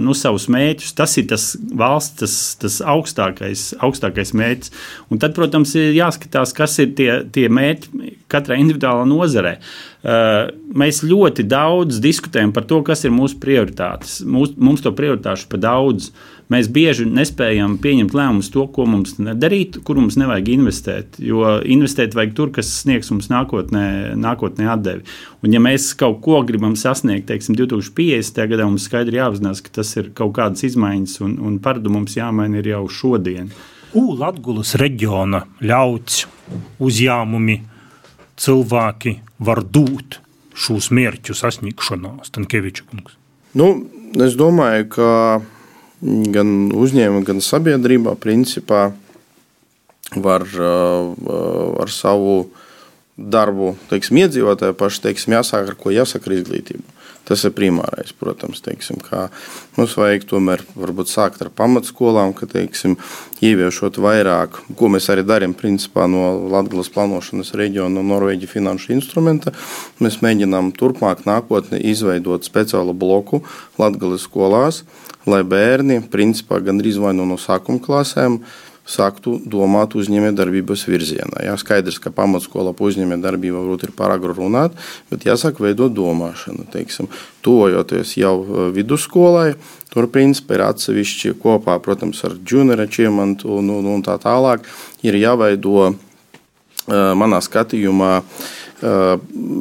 nu, savus mērķus. Tas ir tas valsts, tas, tas augstākais, augstākais mērķis. Un tad, protams, ir jāskatās, kas ir tie, tie mērķi katrai individuālā nozarē. Uh, mēs ļoti daudz diskutējam par to, kas ir mūsu prioritātes. Mūs, mums to prioritāšu pa daudz. Mēs bieži nespējam pieņemt lēmumus to, ko mums nedarīt, kur mums nevajag investēt. Jo investēt vajag tur, kas sniegs mums nākotnē, nākotnē atdevi. Un, ja mēs kaut ko gribam sasniegt, teiksim, 2050. gadā, mums skaidri jāapzinās, ka tas ir kaut kādas izmaiņas, un, un paradumu mums jāmaina jau šodien. Latvijas reģiona ļauts uzņēmumi, cilvēki var dot šos mērķus sasniegšanā, Stankeviča kungs? Nu, es domāju, ka gan uzņēmuma, gan sabiedrībā principā var uh, ar savu darbu, teiksim, iedzīvotāju paši, teiksim, jāsāk ar ko jāsaka ar izglītību. Tas ir primārais, protams, teiksim, kā mums vajag tomēr varbūt sākt ar pamatskolām, ka, teiksim, ieviešot vairāk, ko mēs arī darām, principā no Latgales plānošanas reģiona, no Norvēģi finanšu instrumenta. Mēs mēģinām turpmāk nākotnē izveidot speciālu bloku Latgales skolās, lai bērni, principā gandrīz vai no, no sākuma klasēm, sāktu domāt uzņēmējdarbības virzienā. Jā, skaidrs, ka pamatskola par uzņēmējdarbību varbūt ir pārāk runāt, bet jāsāk veidot domāšanu. Teiksim, tuvojoties jau uh, vidusskolai, tur principā ir atsevišķi kopā, protams, ar junior achievement un, un, un tā tālāk, ir jāveido uh, manā skatījumā uh,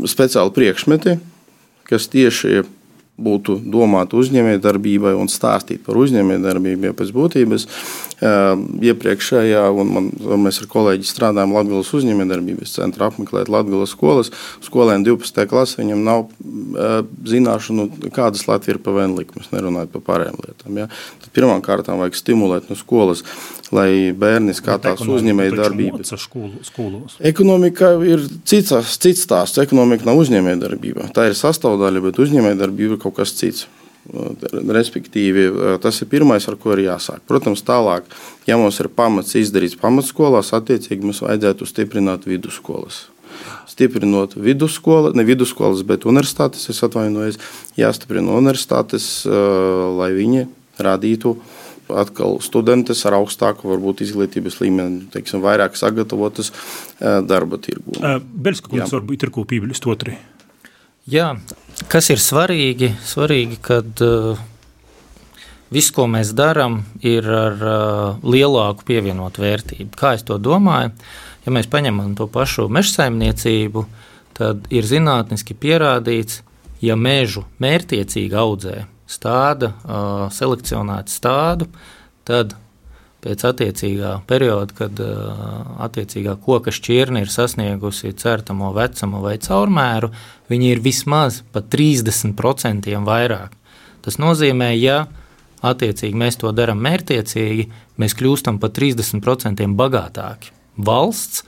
speciāli priekšmeti, kas tieši būtu domāta uzņēmējdarbībai un stāstīt par uzņēmējdarbību. Ja pēc būtības iepriekšējā, un man, mēs ar kolēģi strādājam Latvijas uzņēmējdarbības centrā, apmeklēt Latvijas skolas. Skolēniem 12. klasē viņam nav zināšanu, kādas Latvijas ir PVN likmes, nerunājot par pārējām lietām. Ja? Kārtām vajag stimulēt no skolas lai bērni skatās uzņēmējdarbību. Ekonomika ir cits, cits stāsts. Ekonomika nav uzņēmējdarbība. Tā ir sastāvdaļa, bet uzņēmējdarbība ir kaut kas cits. Respektīvi, tas ir pirmais, ar ko ir jāsāk. Protams, tālāk, ja mums ir pamats izdarīts pamatskolās, attiecīgi mums vajadzētu stiprināt vidusskolas. Stiprinot vidusskolu, ne vidusskolas, bet universitātes, es atvainojos, jāstiprina universitātes, lai viņi radītu atkal studentes ar augstāku varbūt izglītības līmeni, teiksim, vairāk sagatavotas darba tirgu. Beļska kungs varbūt ir ko pībeļus otri. Jā, kas ir svarīgi? Svarīgi, kad uh, viss, ko mēs darām, ir ar uh, lielāku pievienotu vērtību. Kā es to domāju? Ja mēs paņemam to pašu meža saimniecību, tad ir zinātniski pierādīts, ja mežu mērķiecīgi audzē, stāda, selekcionētu stādu, tad pēc attiecīgā perioda, kad attiecīgā koka šķirne ir sasniegusi certamo vecumu vai caurmēru, viņi ir vismaz pa 30% vairāk. Tas nozīmē, ja attiecīgi mēs to darām mērķiecīgi, mēs kļūstam par 30% bagātāki. Valsts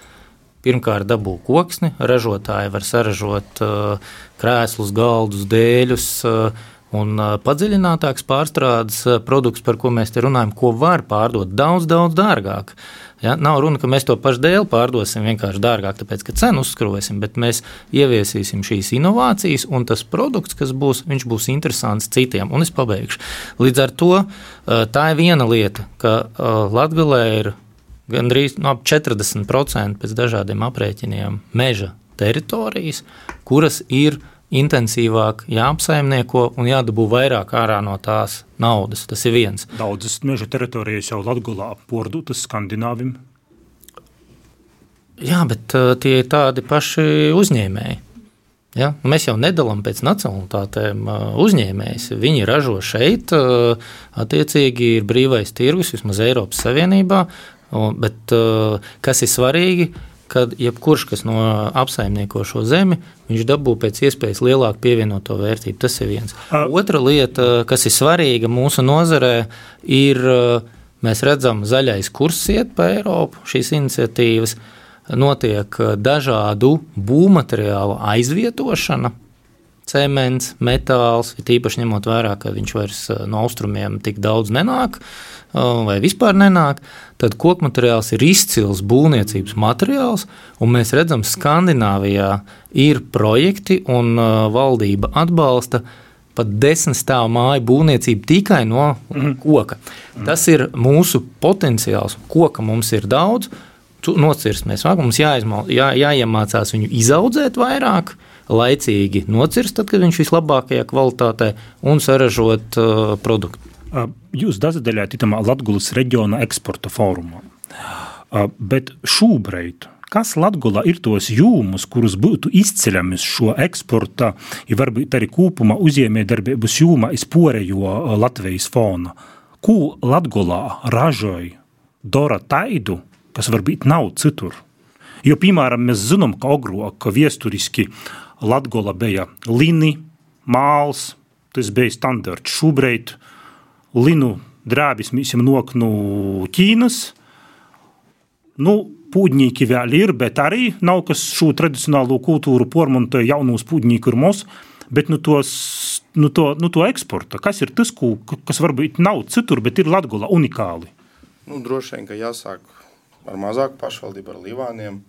pirmkārt dabū koksni, ražotāji var saražot uh, krēslus, galdus, dēļus, uh, Un padziļinātāks pārstrādes produkts, par ko mēs te runājam, ko var pārdot daudz, daudz dārgāk. Ja? Nav runa, ka mēs to pašu dēļ pārdosim vienkārši dārgāk, tāpēc ka cenu uzskrosim, bet mēs ieviesīsim šīs inovācijas, un tas produkts, kas būs, viņš būs interesants citiem. Un es pabeigšu. Līdz ar to tā ir viena lieta, ka Latvijā ir gandrīz no nu, 40% pēc dažādiem aprēķiniem meža teritorijas, kuras ir intensīvāk jāapsaimnieko un jādabū vairāk ārā no tās naudas. Tas ir viens. Daudzas meža teritorijas jau Latvijā pordutas Skandināvim. Jā, bet uh, tie ir tādi paši uzņēmēji. Ja? Mēs jau nedalām pēc nacionālitātēm uzņēmējus. Viņi ražo šeit, attiecīgi ir brīvais tirgus, vismaz Eiropas Savienībā. Bet kas ir svarīgi? Kad jebkurš, kas no apsaimnieko šo zemi, viņš dabū pēc iespējas lielāku pievienoto vērtību. Tas ir viens. Otra lieta, kas ir svarīga mūsu nozarē, ir, mēs redzam, zaļais kurs iet pa Eiropu, šīs iniciatīvas. Notiek eh, dažādu būvmateriālu aizvietošana. Cements, metāls, ir īpaši ņemot vērā, ka viņš vairs eh, no austrumiem tik daudz nenāk, eh, vai vispār nenāk, tad koku materiāls ir izcils būvniecības materiāls. Mēs redzam, ka Skandināvijā ir projekti un valdība atbalsta pat desmit stāvu māju būvniecību tikai no mhm. koka. Tas ir mūsu potenciāls. Koka mums ir daudz, nocirst mēs varam. Mums jāizmal, jā, jāiemācās viņu izaudzēt vairāk, laicīgi nocirst, tad, kad viņš vislabākajā kvalitātē un saražot uh, produktu. Jūs dazaļājat tam Latvijas reģiona eksporta fórumā. Bet šobrīd kas Latvijā ir tos jūmus, kurus būtu izceļamis šo eksporta, ja varbūt arī kopumā uzņēmējdarbības jūmā izporējo Latvijas fona? Ko Latvijā ražoja Dora Taidu, kas varbūt nav citur. Jo, piemēram, mēs zinām, ka agrāk viesturiski Latvija bija lini, māls, tas bija standarts. Šobrīd linu drēbis mēs jau nāk no Ķīnas. Nu, Pūģņīgi vēl ir, bet arī nav kas šo tradicionālo kultūru pormontoja jaunos pūģņīku ir mūsu, bet nu tos, nu to, nu to eksporta, kas ir tas, ko, kas varbūt nav citur, bet ir Latgola unikāli? Nu, droši vien, ka jāsāk ar mazāku pašvaldību, ar Livāniem.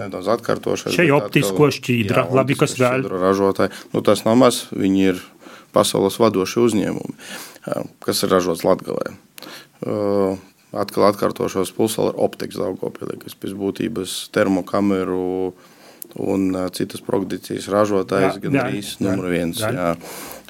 Nedaudz atkārtošais. Šeit optisko šķīdra, jā, labi, kas vēl. Ražotāji, nu tas nav maz, viņi ir pasaules vadošie uzņēmumi, kas ir ražots Latgalē. Atkal atkārtošos pulsāli ir optikas Daugopilī, kas pēc būtības termokameru un citas produkcijas ražotājs gan arī numur viens. Jā. Jā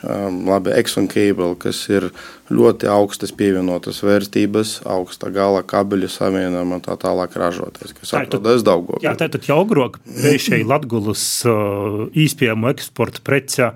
labi Exxon Cable, kas ir ļoti augstas pievienotas vērtības, augsta gala kabeļu savienojuma un tā tālāk ražoties, kas atrodas Daugopilī. Jā, tātad jau agrāk bijušai *laughs* Latgulas uh, īspējamu eksporta prece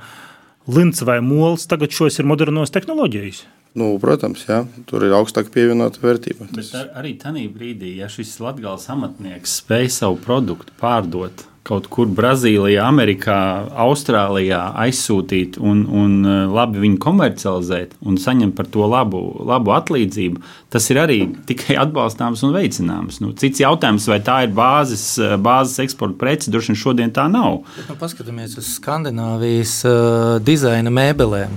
Lints vai Mols, tagad šos ir modernos tehnoloģijas. Nu, protams, jā, tur ir augstāka pievienota vērtība. Bet ar, arī tajā brīdī, ja šis latgāles amatnieks spēj savu produktu pārdot kaut kur Brazīlijā, Amerikā, Austrālijā aizsūtīt un, un eh, labi viņu komercializēt un saņemt par to labu, labu atlīdzību, tas ir arī *laughs* tikai atbalstāms un veicināms. Nu, cits jautājums, vai tā ir bāzes, eh, bāzes eksporta prece, droši vien šodien tā nav. Nu, paskatāmies uz Skandināvijas uh, dizaina mēbelēm.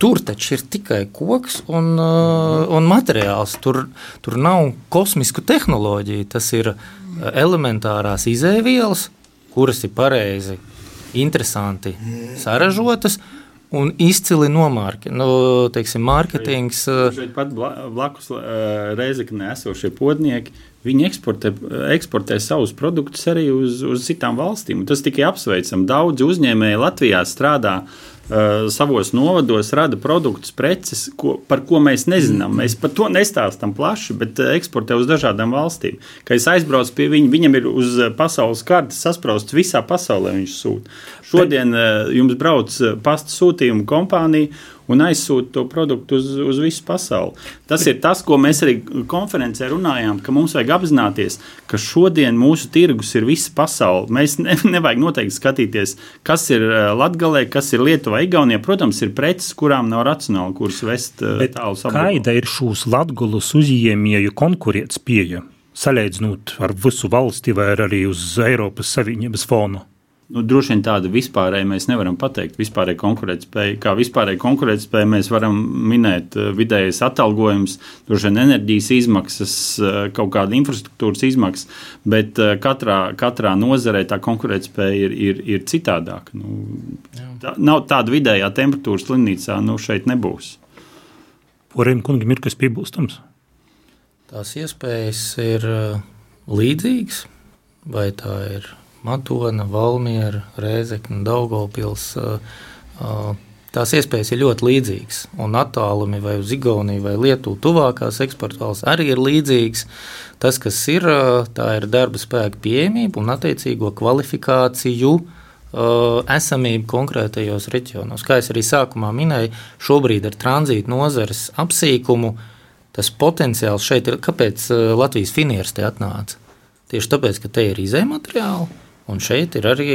Tur taču ir tikai koks un, uh, un materiāls. Tur, tur nav kosmisku tehnoloģiju. Tas ir uh, elementārās izēvielas, kuras ir pareizi, interesanti saražotas. Un izcili nomārki, nu, teiksim, mārketings. Šeit pat blakus Reizekne esošie podnieki, viņi eksportē, eksportē savus produktus arī uz, uz citām valstīm. Tas tikai apsveicam. Daudzi uzņēmēji Latvijā strādā Uh, savos novados rada produktus, preces, ko, par ko mēs nezinām. Mēs par to nestāstām plaši, bet uh, eksportē uz dažādām valstīm. Kad es aizbraucu pie viņa, viņam ir uz uh, pasaules kartes sasprāstīts visā pasaulē. Viņš sūta. Šodien jums brauc pasta sūtījuma kompānija un aizsūta to produktu uz, uz visu pasauli. Tas ir tas, ko mēs arī konferencē runājām, ka mums vajag apzināties, ka šodien mūsu tirgus ir visa pasaule. Mēs ne, *laughs* nevajag noteikti skatīties, kas ir eh, Latvijā, kas ir Lietuvā, Igaunijā. Protams, ir preces, kurām nav racionāli, kuras vest eh, tālu sabiedrību. Kāda ir šūs Latvijas uzņēmēju konkurētspēja? Salīdzinot ar visu valsti vai arī uz Eiropas Savienības fonu? Nu, droši vien tāda vispārēja mēs nevaram pateikt. Vispārēji konkurētspēja, kā vispārēji konkurētspēja, mēs varam minēt eh, vidējais atalgojums, droši vien enerģijas izmaksas, eh, kaut kāda infrastruktūras izmaksas, bet eh, katrā, katrā nozarē tā konkurētspēja ir, ir, ir citādāka. Nu, tā, nav tāda vidējā temperatūra slimnīcā, nu šeit nebūs. Poriem kungam ir kas piebilstams? Tās iespējas ir līdzīgas, vai tā ir Matona, Valmiera, Rēzekne, Daugopils. Tās iespējas ir ļoti līdzīgas, un attālumi vai uz Igauniju vai Lietuvu tuvākās eksporta valsts arī ir līdzīgas. Tas, kas ir, tā ir darba spēka pieejamība un attiecīgo kvalifikāciju uh, esamību konkrētajos reģionos. Kā jau arī sākumā minēju, šobrīd ar tranzītu nozares apsīkumu tas potenciāls šeit ir. Kāpēc uh, Latvijas finieris te atnāca? Tieši tāpēc, ka te ir izējumateriāli Un šeit ir arī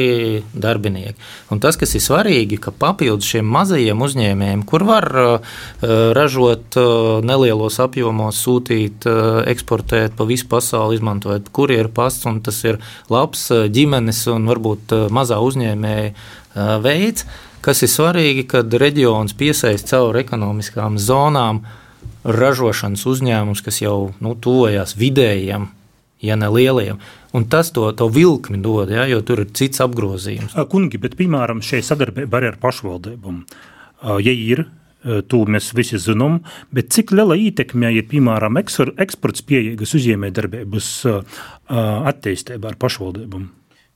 darbinieki. Un tas, kas ir svarīgi, ka papildus šiem mazajiem uzņēmējiem, kur var uh, ražot uh, nelielos apjomos, sūtīt, uh, eksportēt pa visu pasauli, izmantojot kurjeru pasts, un tas ir labs ģimenes un varbūt mazā uzņēmēja veids, kas ir svarīgi, kad reģions piesaist caur ekonomiskām zonām ražošanas uzņēmumus, kas jau nu, tuvojās vidējiem ja ne lieliem. Un tas to, to vilkli dod, ja, jo tur ir cits apgrozījums. Kungi, bet piemēram, šī sadarbība arī ar pašvaldībām, ja ir, to mēs visi zinām, bet cik liela ietekme ir piemēram eksports pieejas uzņēmējdarbības attīstībā ar pašvaldībām?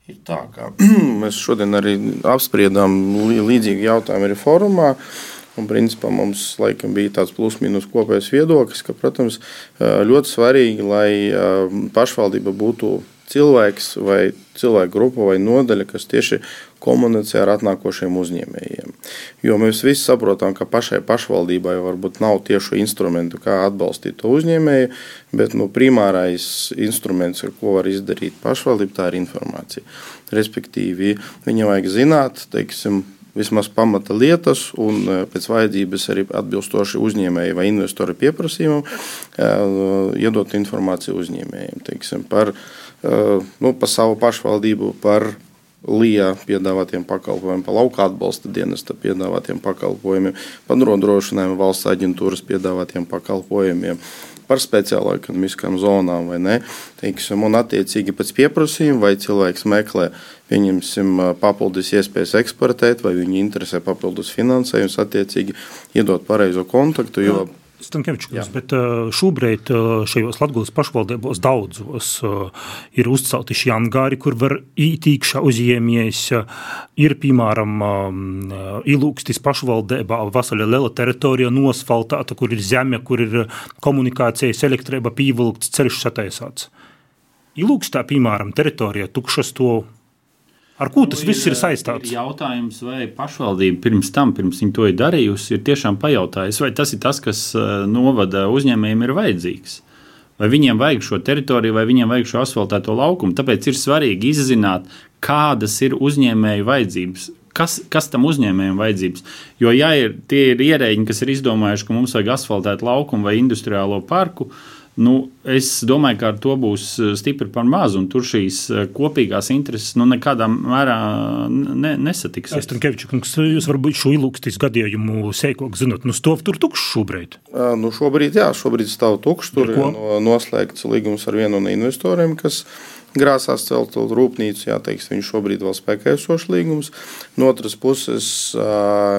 Ir tā, kā *clears throat* mēs šodien arī apspriedām līdzīgi jautājumu arī forumā. Uh, Un, principā, mums laikam bija tāds plus-minus kopējs viedoklis, ka, protams, ļoti svarīgi, lai pašvaldība būtu cilvēks vai cilvēku grupa vai nodaļa, kas tieši komunicē ar atnākošiem uzņēmējiem. Jo mēs visi saprotam, ka pašai pašvaldībai varbūt nav tiešu instrumentu, kā atbalstīt to uzņēmēju, bet nu, primārais instruments, ar ko var izdarīt pašvaldība, tā ir informācija. Respektīvi, viņam vajag zināt, teiksim, vismaz pamata lietas, un e, pēc vajadzības arī atbilstoši uzņēmēji vai investori pieprasījumam, e, iedot informāciju uzņēmējiem teiksim, par, e, nu, par savu pašvaldību, par LIA piedāvātiem pakalpojumiem, par lauka atbalsta dienesta piedāvātiem pakalpojumiem, par nodrošinājumu valsts aģentūras piedāvātiem pakalpojumiem, par speciālo ekonomiskām zonām, vai ne? Teiksim, un attiecīgi pēc pieprasījuma, vai cilvēks meklē pieņemsim, papildus iespējas eksportēt, vai viņu interesē papildus finansējums, attiecīgi iedot pareizo kontaktu. Jo, Stankevičs, bet šobrīd šajos Latvijas pašvaldībos daudzos ir uzcelti šie angāri, kur var ītīkšā uzņēmies. Ir, piemēram, ilūkstis pašvaldībā vasaļa liela teritorija nosfaltāta, kur ir zeme, kur ir komunikācijas, elektrība pīvilkts, ceļš sataisāts. Ilūkstā, piemēram, teritorija tukšas to Ar ko tas nu, viss ir saistīts? Ir jautājums, vai pašvaldība pirms tam, pirms viņa to ir darījusi, ir tiešām pajautājusi, vai tas ir tas, kas eh, novada uzņēmējiem ir vajadzīgs. Vai viņiem vajag šo teritoriju, vai viņiem vajag šo asfaltēto laukumu. Tāpēc ir svarīgi izzināt, kādas ir uzņēmēju vajadzības, kas, kas tam uzņēmējiem vajadzības. Jo, ja ir, tie ir ierēģi, kas ir izdomājuši, ka mums vajag asfaltēt laukumu vai industriālo parku, uh, Nu, es domāju, ka ar to būs eh, stipri par maz, un tur šīs eh, kopīgās intereses nu, nekādā mērā ne, nesatiks. Stankevičs, jūs varbūt šo ilūkstis gadījumu sēkok zinot, nu stāv tur tukšs šobrīd? Nu, šobrīd, jā, šobrīd stāv tukšs, tur ir no, noslēgts līgums ar vienu no investoriem, kas grāsās celt rūpnīcu. Jā, teiks, viņš šobrīd vēl spēkā esošs līgums. No otras puses,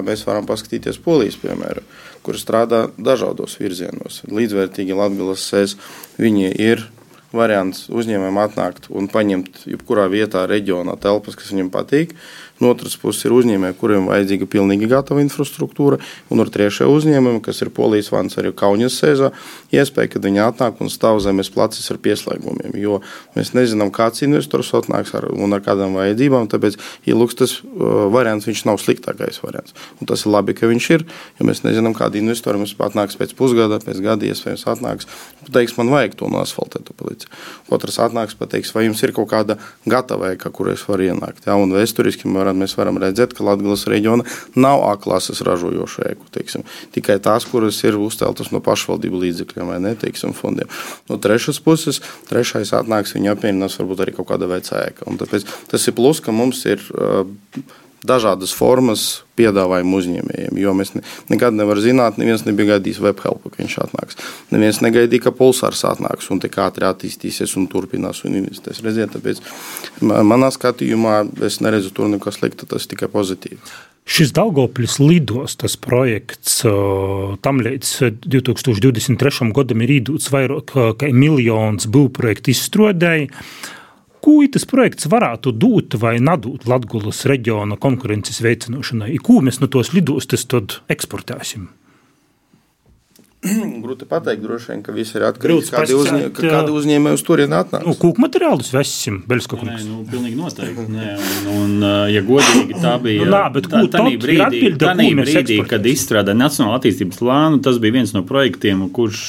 mēs varam paskatīties polijas piemēru kur strādā dažādos virzienos. Līdzvērtīgi Latvijas sēs, viņi ir variants uzņēmējiem atnākt un paņemt jebkurā vietā, reģionā telpas, kas viņam patīk. No otras puses ir uzņēmēji, kuriem vajadzīga pilnīgi gatava infrastruktūra, un ar trešo uzņēmumu, kas ir Polijas vans arī Kaunas sēžā, iespēja, ka viņi atnāk un stāv zemes placis ar pieslēgumiem. Jo mēs nezinām, kāds investors atnāks ar, un ar kādām vajadzībām. Tāpēc ielūks tas uh, variants, viņš nav sliktākais variants. Un tas ir labi, ka viņš ir, jo mēs nezinām, kādi investori mums atnāks pēc pusgada, pēc gada, iespējams, atnāks. Pateiks, man vajag to no asfaltētu policiju. Otrs atnāks, pateiks, vai jums ir kaut kāda gatava eka, kur es varu ienākt. Ja? Un vēsturiski man varam, mēs varam redzēt, ka Latvijas reģiona nav A klases ražojošu ēku. Teiksim. Tikai tās, kuras ir uzceltas no pašvaldību līdzekļiem vai ne, teiksim, fondiem. No trešas puses, trešais atnāks, viņa apvienās varbūt arī kaut kāda vecā ēka. Un tāpēc tas ir plus, ka mums ir. Uh, dažādas formas piedāvājumu uzņēmējiem. Jo mēs ne, nekad nevaram zināt, neviens nebija gaidījis webhelp, ka viņš atnāks. Neviens negaidīja, ka pulsārs atnāks un tik ātri attīstīsies un turpinās un investēs. Redziet, tāpēc manā skatījumā es neredzu tur neko sliktu, tas tikai pozitīvi. Šis Daugopļas lidostas projekts tam līdz 2023. gadam ir īdūts vairāk kā miljons būvprojektu izstrādēji. Ko tas projekts varētu dot vai nedot Latvijas reģiona konkurences veicināšanai? Ko mēs no tos lidostas tad eksportēsim? *clears throat* grūti pateikt, droši vien, ka viss ir atkarīgs no tā, uzņē, ka kādi uzņēmēji uz turieni atnāks. Nu, kūku materiālus vesim, Beļskakungs. Nē, nu, pilnīgi noteikti. Nē, un, un, ja godīgi, tā bija. nu, nā, bet tā, tā brīdī, tanī brīdī kad izstrādāja Nacionālo attīstības plānu, tas bija viens no projektiem, kurš,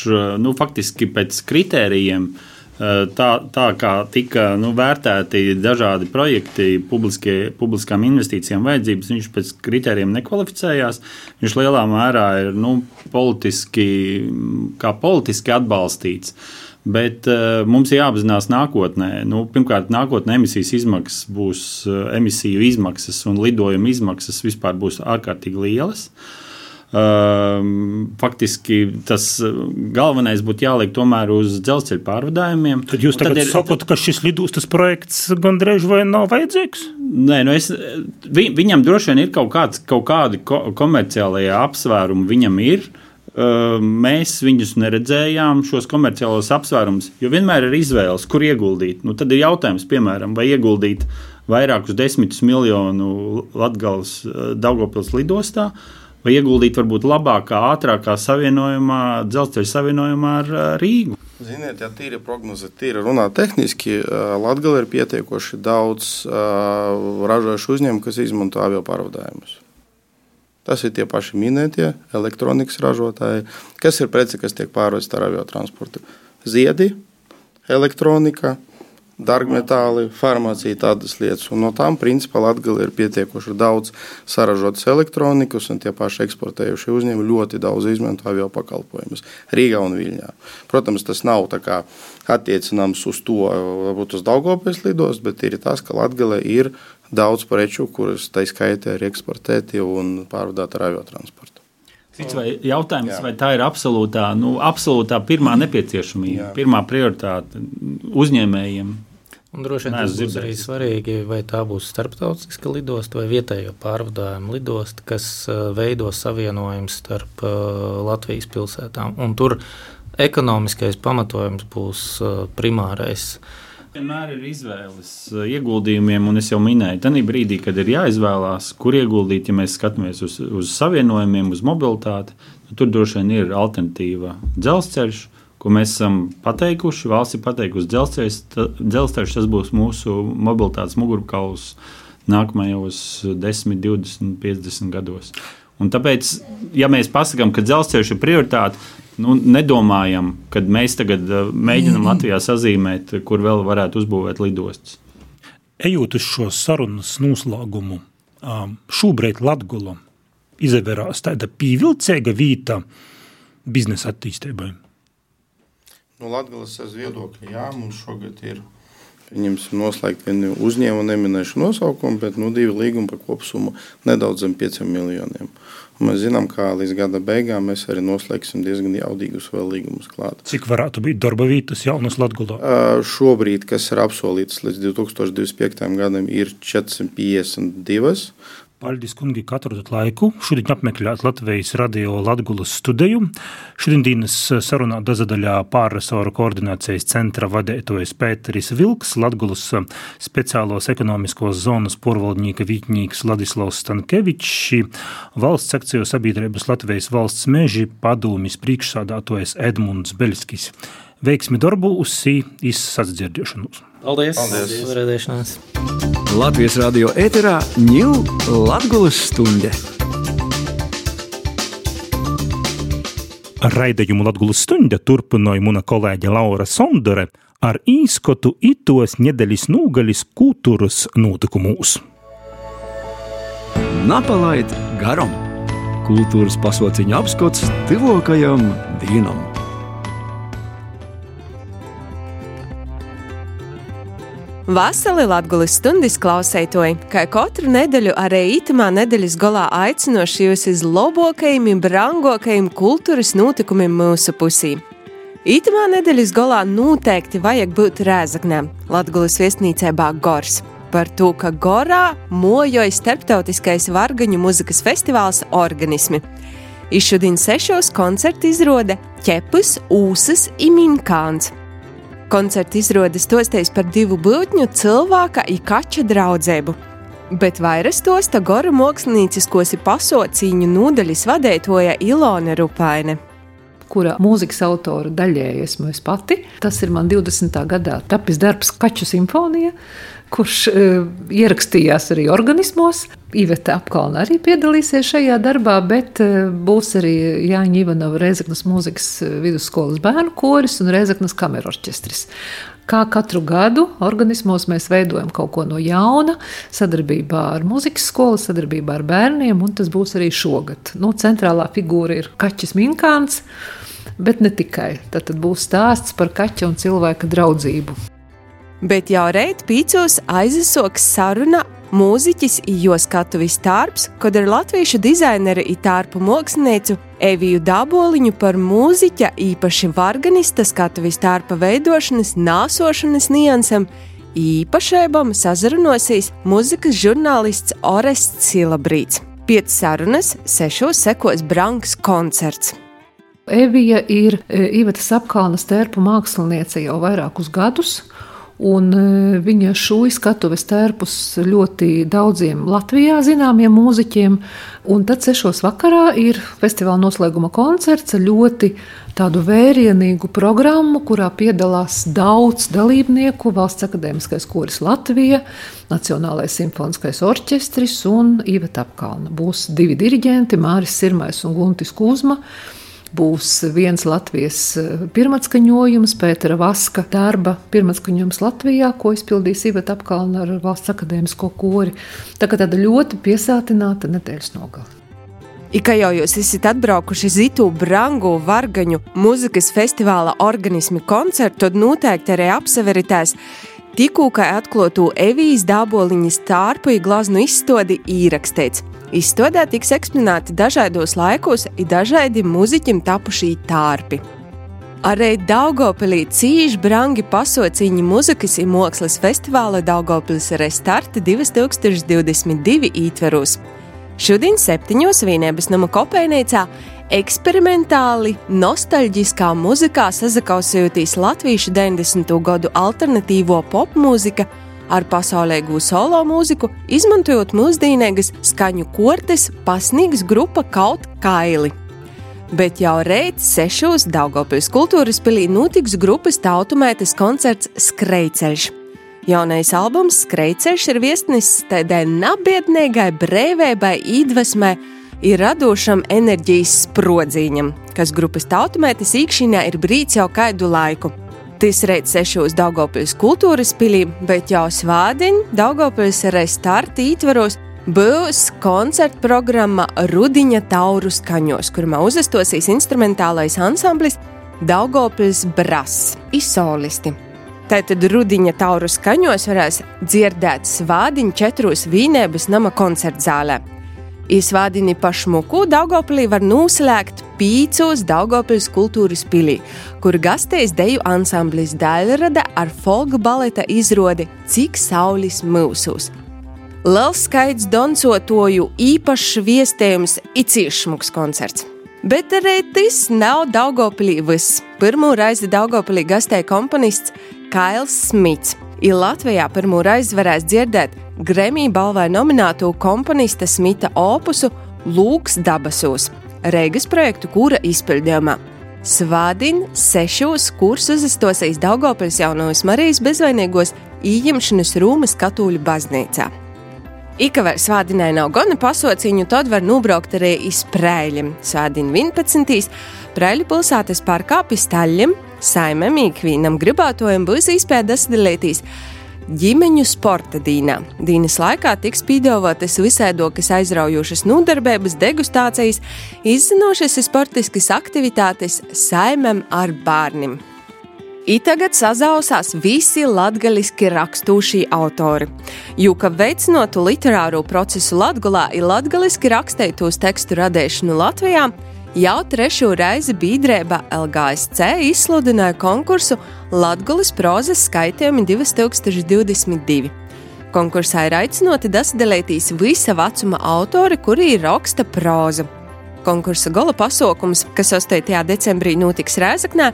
nu, faktiski pēc kritērijiem uh, tā, tā kā tika nu, vērtēti dažādi projekti, publiskām investīcijām vajadzības, viņš pēc kritērijiem nekvalificējās. Viņš lielā mērā ir nu, politiski, politiski atbalstīts. Bet uh, mums ir jāapzinās nākotnē. Nu, pirmkārt, nākotnē emisijas izmaksas būs uh, emisiju izmaksas un lidojuma izmaksas vispār būs ārkārtīgi lielas. Uh, faktiski tas eh, galvenais būtu jāliek tomēr uz dzelzceļa pārvadājumiem. Tad jūs tagad tad ir, sakat, ka šis lidostas projekts gandrīz vai nav vajadzīgs? Nē, nu es, vi, viņam droši vien ir kaut, kāds, kaut kādi ko, komerciālajie apsvērumi, viņam ir. Ehm, mēs viņus neredzējām, šos komerciālos apsvērumus, jo vienmēr ir izvēles, kur ieguldīt. Nu, tad ir jautājums, piemēram, vai ieguldīt vairākus desmitus miljonu Latvijas eh, Daugopils lidostā, uh, vai ieguldīt varbūt labākā, ātrākā savienojumā, dzelzceļa savienojumā ar Rīgu. Ziniet, ja tīri prognoze, tīri runā tehniski, Latvijā ir pietiekoši daudz ražojušu uzņēmumu, kas izmanto avio pārvadājumus. Tas ir tie paši minētie elektronikas ražotāji, kas ir preci, kas tiek pārvestas ar avio transportu. Ziedi, elektronika, dārgmetāli, farmācija, tādas lietas. Un no tām, principā, Latvija ir pietiekoši daudz saražotas elektronikas, un tie paši eksportējušie uzņēmumi ļoti daudz izmanto avio pakalpojumus Rīgā un Viļņā. Protams, tas nav attiecināms uz to, varbūt uz Daugopēs lidos, bet ir tas, ka Latvija ir daudz preču, kuras tā skaitā ir eksportēti un pārvadāti ar avio transportu. Cits vai jautājums, Jā. vai tā ir absolūtā, nu, absolūtā pirmā nepieciešamība, Jā. pirmā prioritāte uzņēmējiem, Un droši vien tas būs arī svarīgi, vai tā būs starptautiska lidosta vai vietējo pārvadājumu lidosta, kas uh, veido savienojumu starp uh, Latvijas pilsētām. Un tur ekonomiskais pamatojums būs uh, primārais. Vienmēr ir izvēles ieguldījumiem, un es jau minēju, tad brīdī, kad ir jāizvēlās, kur ieguldīt, ja mēs skatāmies uz, uz savienojumiem, uz mobilitāti, tad tur droši vien ir alternatīva dzelzceļš, ko mēs esam pateikuši. Valsts ir pateikusi, dzelzceļš, dzelzceļš tas būs mūsu mobilitātes mugurkauls nākamajos 10, 20, 50 gados. Un tāpēc, ja mēs pasakām, ka dzelzceļš ir prioritāte, nu, nedomājam, ka mēs tagad uh, mēģinām Latvijā sazīmēt, kur vēl varētu uzbūvēt lidostas. Ejot uz šo sarunas noslēgumu, um, šobrīd Latvija izvērās tāda pievilcīga vieta biznesa attīstībai. No nu, Latvijas viedokļa, jā, mums šogad ir pieņemsim, noslēgt vienu uzņēmumu, neminēšu nosaukumu, bet nu, divi līgumi par kopsumu nedaudz zem 5 miljoniem. Un mēs zinām, ka līdz gada beigām mēs arī noslēgsim diezgan jaudīgus vēl līgumus klāt. Cik varētu būt darba vietas jaunas Latvijā? Uh, šobrīd, kas ir apsolīts līdz 2025. gadam, ir 452. Paldies, kungi, ka atrodat laiku. Šodien apmeklējāt Latvijas radio Latvijas studiju. Šodienas sarunā dazadaļā pārresoru koordinācijas centra vadētojas Pēteris Vilks, Latvijas speciālos ekonomiskos zonas porvaldnieka vītņīgs Ladislavs Stankevičs, valsts akciju sabiedrības Latvijas valsts meži padūmis priekšsādātojas Edmunds Beļskis. Veiksmi darbu uz sī izsadzirdēšanos! Paldies! Paldies. Paldies. Latvijas radio ēterā ņūl Latgulas stunde. Raidījumu Latvijas stunde turpināja mana kolēģe Laura Sondore ar īskotu itos nedēļas nūgaļas kultūras notikumus. Napalaid garam! Kultūras pasauciņa apskats tuvākajam dienam! Vasarī Latvijas stundas klausētoji, kā katru nedēļu arī itamā nedēļas galā aicinoši jūs uz labākajiem un brangākajiem kultūras notikumiem mūsu pusī. Itamā nedēļas galā noteikti vajag būt rēzaknēm Latvijas viesnīcībā Gors. Par to, ka Gorā mojoja starptautiskais vargaņu muzikas festivāls Organismi. Izšodien sešos koncertu izrāda Ķepus, Ūsas, Iminkāns. Koncerta izrādes tosties par divu būtņu cilvēka un kača draudzību. Bet vairāk stosta Gora mākslinieciskos pasaucīņu nodaļas vadētoja Ilona Rupaine. kura mūzikas autora daļēji esmu es pati. Tas ir man 20. gadā tapis darbs Kaču simfonija, kurš uh, ierakstījās arī organismos. Iveta apkalna arī piedalīsies šajā darbā, bet uh, būs arī Jāņa Ivanova Reizeknas mūzikas vidusskolas bērnu koris un Reizeknas kamerorķestris. Kā katru gadu organismos mēs veidojam kaut ko no jauna, sadarbībā ar muzikas skolu, sadarbībā ar bērniem, un tas būs arī šogad. Nu, centrālā figūra ir Kaķis Minkāns, bet ne tikai. Tad būs stāsts par kaķa un cilvēka draudzību. Bet jau reit pīcos aizesoks saruna mūziķis jo skatuvis tārps, kad ar latviešu dizaineru itārpu mākslinieku Eviju Daboliņu par mūziķa, īpaši varganista skatuvis tārpa veidošanas, nāsošanas niansam, īpašībām sazarunosīs mūzikas žurnālists Orests Silabrīts. Piecas sarunas, sešos sekos Branks koncerts. Evija ir e, Ivetas apkalnas tērpu māksliniece jau vairākus gadus, Un e, viņa šo skatuves tērpus ļoti daudziem Latvijā zināmiem mūziķiem. Un tad sešos vakarā ir festivāla noslēguma koncerts ar ļoti tādu vērienīgu programmu, kurā piedalās daudz dalībnieku. Valsts akadēmiskais koris Latvija, Nacionālais simfoniskais orķestris un Iveta Apkalna. Būs divi diriģenti, Māris Sirmais un Guntis Kuzma būs viens Latvijas eh, pirmatskaņojums, Pētera Vaska darba pirmatskaņojums Latvijā, ko izpildīs Iveta apkalna ar valsts akadēmisko kori. Tā kā tāda ļoti piesātināta nedēļas nogala. Ikā jau jūs esat atbraukuši Zitu Brangu Vargaņu mūzikas festivāla organismu koncertu, tad noteikti arī apseveritēs tikko atklātu Evijas dāboliņas tārpu glaznu izstādi īrakstīts. Izstādē tiks eksponēti dažādos laikos dažādi muzeķim tapušī tārpi. Arī Daugopilī cīņš brangi pasauciņi muzikas un mākslas festivāla Daugopilis restarta 2022 ietveros. Šodien septiņos vienības nama kopējnīcā eksperimentāli, nostalģiskā muzikā sazakausējoties latviešu 90. gadu alternatīvo popmūziku ar pasaulīgu solo mūziku, izmantojot mūsdienīgas skaņu kortes, pasniegs grupa kaut kaili. Bet jau reizes sešos Daugopils kultūras pilī notiks grupas tautumētas koncerts Skreiceļš. Jaunais albums Skreiceļš ir viesnesis tādai nabiednīgai brīvībai, iedvesmai, ir radošam enerģijas sprodziņam, kas grupas tautumētas īkšķinā ir brīdis jau kādu laiku. Tas reiz sešos Daugopils kultūras pilī, bet jau svādiņ Daugopils restarta ītvaros būs koncerta programma Rudiņa tauru skaņos, kurā uzastosīs instrumentālais ansamblis Daugopils Brass, izsolisti. Tātad rudiņa tauru skaņos varēs dzirdēt svādiņu četros vīnēbas nama koncerta zālē. Īsvādini pašmuku Daugopilī var noslēgt pīcos Daugopils kultūras pilī, kur gastēs deju ansamblis Daļrada ar folga baleta izrodi Cik saulis mūsos. Liels skaits doncotoju, īpašs viestējums, icīšmuks koncerts. Bet arī tas nav Daugopilī viss. Pirmo reizi Daugopilī gastēja komponists Kails Smits. Ir Latvijā pirmo reizi varēs dzirdēt Grammy balvai nomināto komponista Smita opusu Lūks dabasos, Reigas projektu kura izpildījumā. Svādin sešos kursus uzastosies Daugopils jaunos Marijas bezvainīgos ījimšanas Rūmas katoļu baznīcā. Ikavēr svādinai nav gana pasociņu, tad var nobraukt arī iz Prēļiem. Svādin 11. Prēļu pilsētas parkā pistaļiem, saimēm ikvīnam gribētojam būs iespēja dasadalīties ģimeņu sporta dīnā. Dīnas laikā tiks pīdāvātas visēdokas aizraujošas nodarbības, degustācijas, izzinošas sportiskas aktivitātes saimem ar bērniem. I tagad sazausās visi latgaliski rakstūšie autori, jo, ka veicinotu literāro procesu Latgulā ir latgaliski rakstētos tekstu radīšanu Latvijā, Jau trešo reizi biedrība LGSC izsludināja konkursu Latvijas prozas skaitījumi 2022. Konkursā ir aicināti dasadalīties visa vecuma autori, kuri raksta próza. Konkursa gala pasākums, kas 8. decembrī notiks Rēzaknē,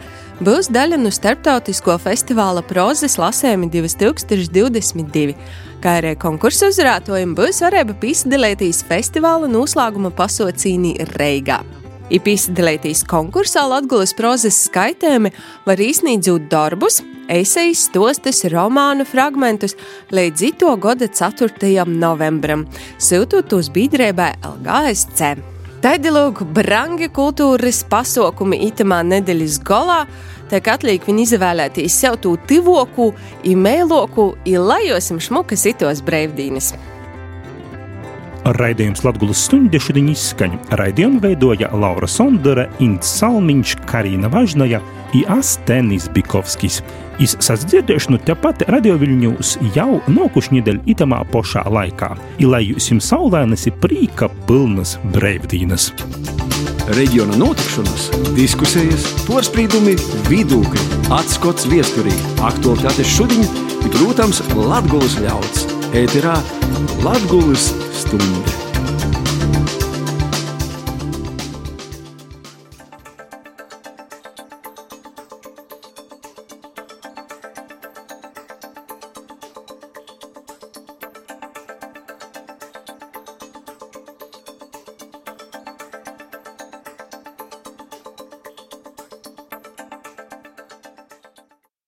būs daļa no starptautisko festivāla prozas lasējumi 2022, kā arī konkursu uzvarētojiem būs varēja piedalīties festivāla noslēguma pasaucīnī Reigā. I piedalīties konkursā Latvijas prozas skaitēmi var iznīdzot darbus, esejas, stostas, romānu fragmentus līdz ito gada 4. novembrim, sūtot uz biedrībai LGSC. Taidi lūk, brangi kultūras pasākumi itamā nedēļas galā, tiek atliek viņi izvēlēties sev tū tivoku, imēloku, ilajosim šmukas itos brīvdīnes. Raidījums Latvijas stunde šodien izskaņa. Raidījumu veidoja Laura Sondere, Ints Salmiņš, Karina Važnaja un Astenis Bikovskis. Iz sasdzirdēšanu tepat radioviļņūs jau nokuši nedēļ itamā pošā laikā. I lai jūs jums saulēnas ir prīka pilnas breivdīnas. Reģiona notikšanas, diskusijas, porcelāna, vidūkļi, atskats viesturī, aktuālitātes šodien protams, Latvijas ļauds. Ēterā Latvijas stunde.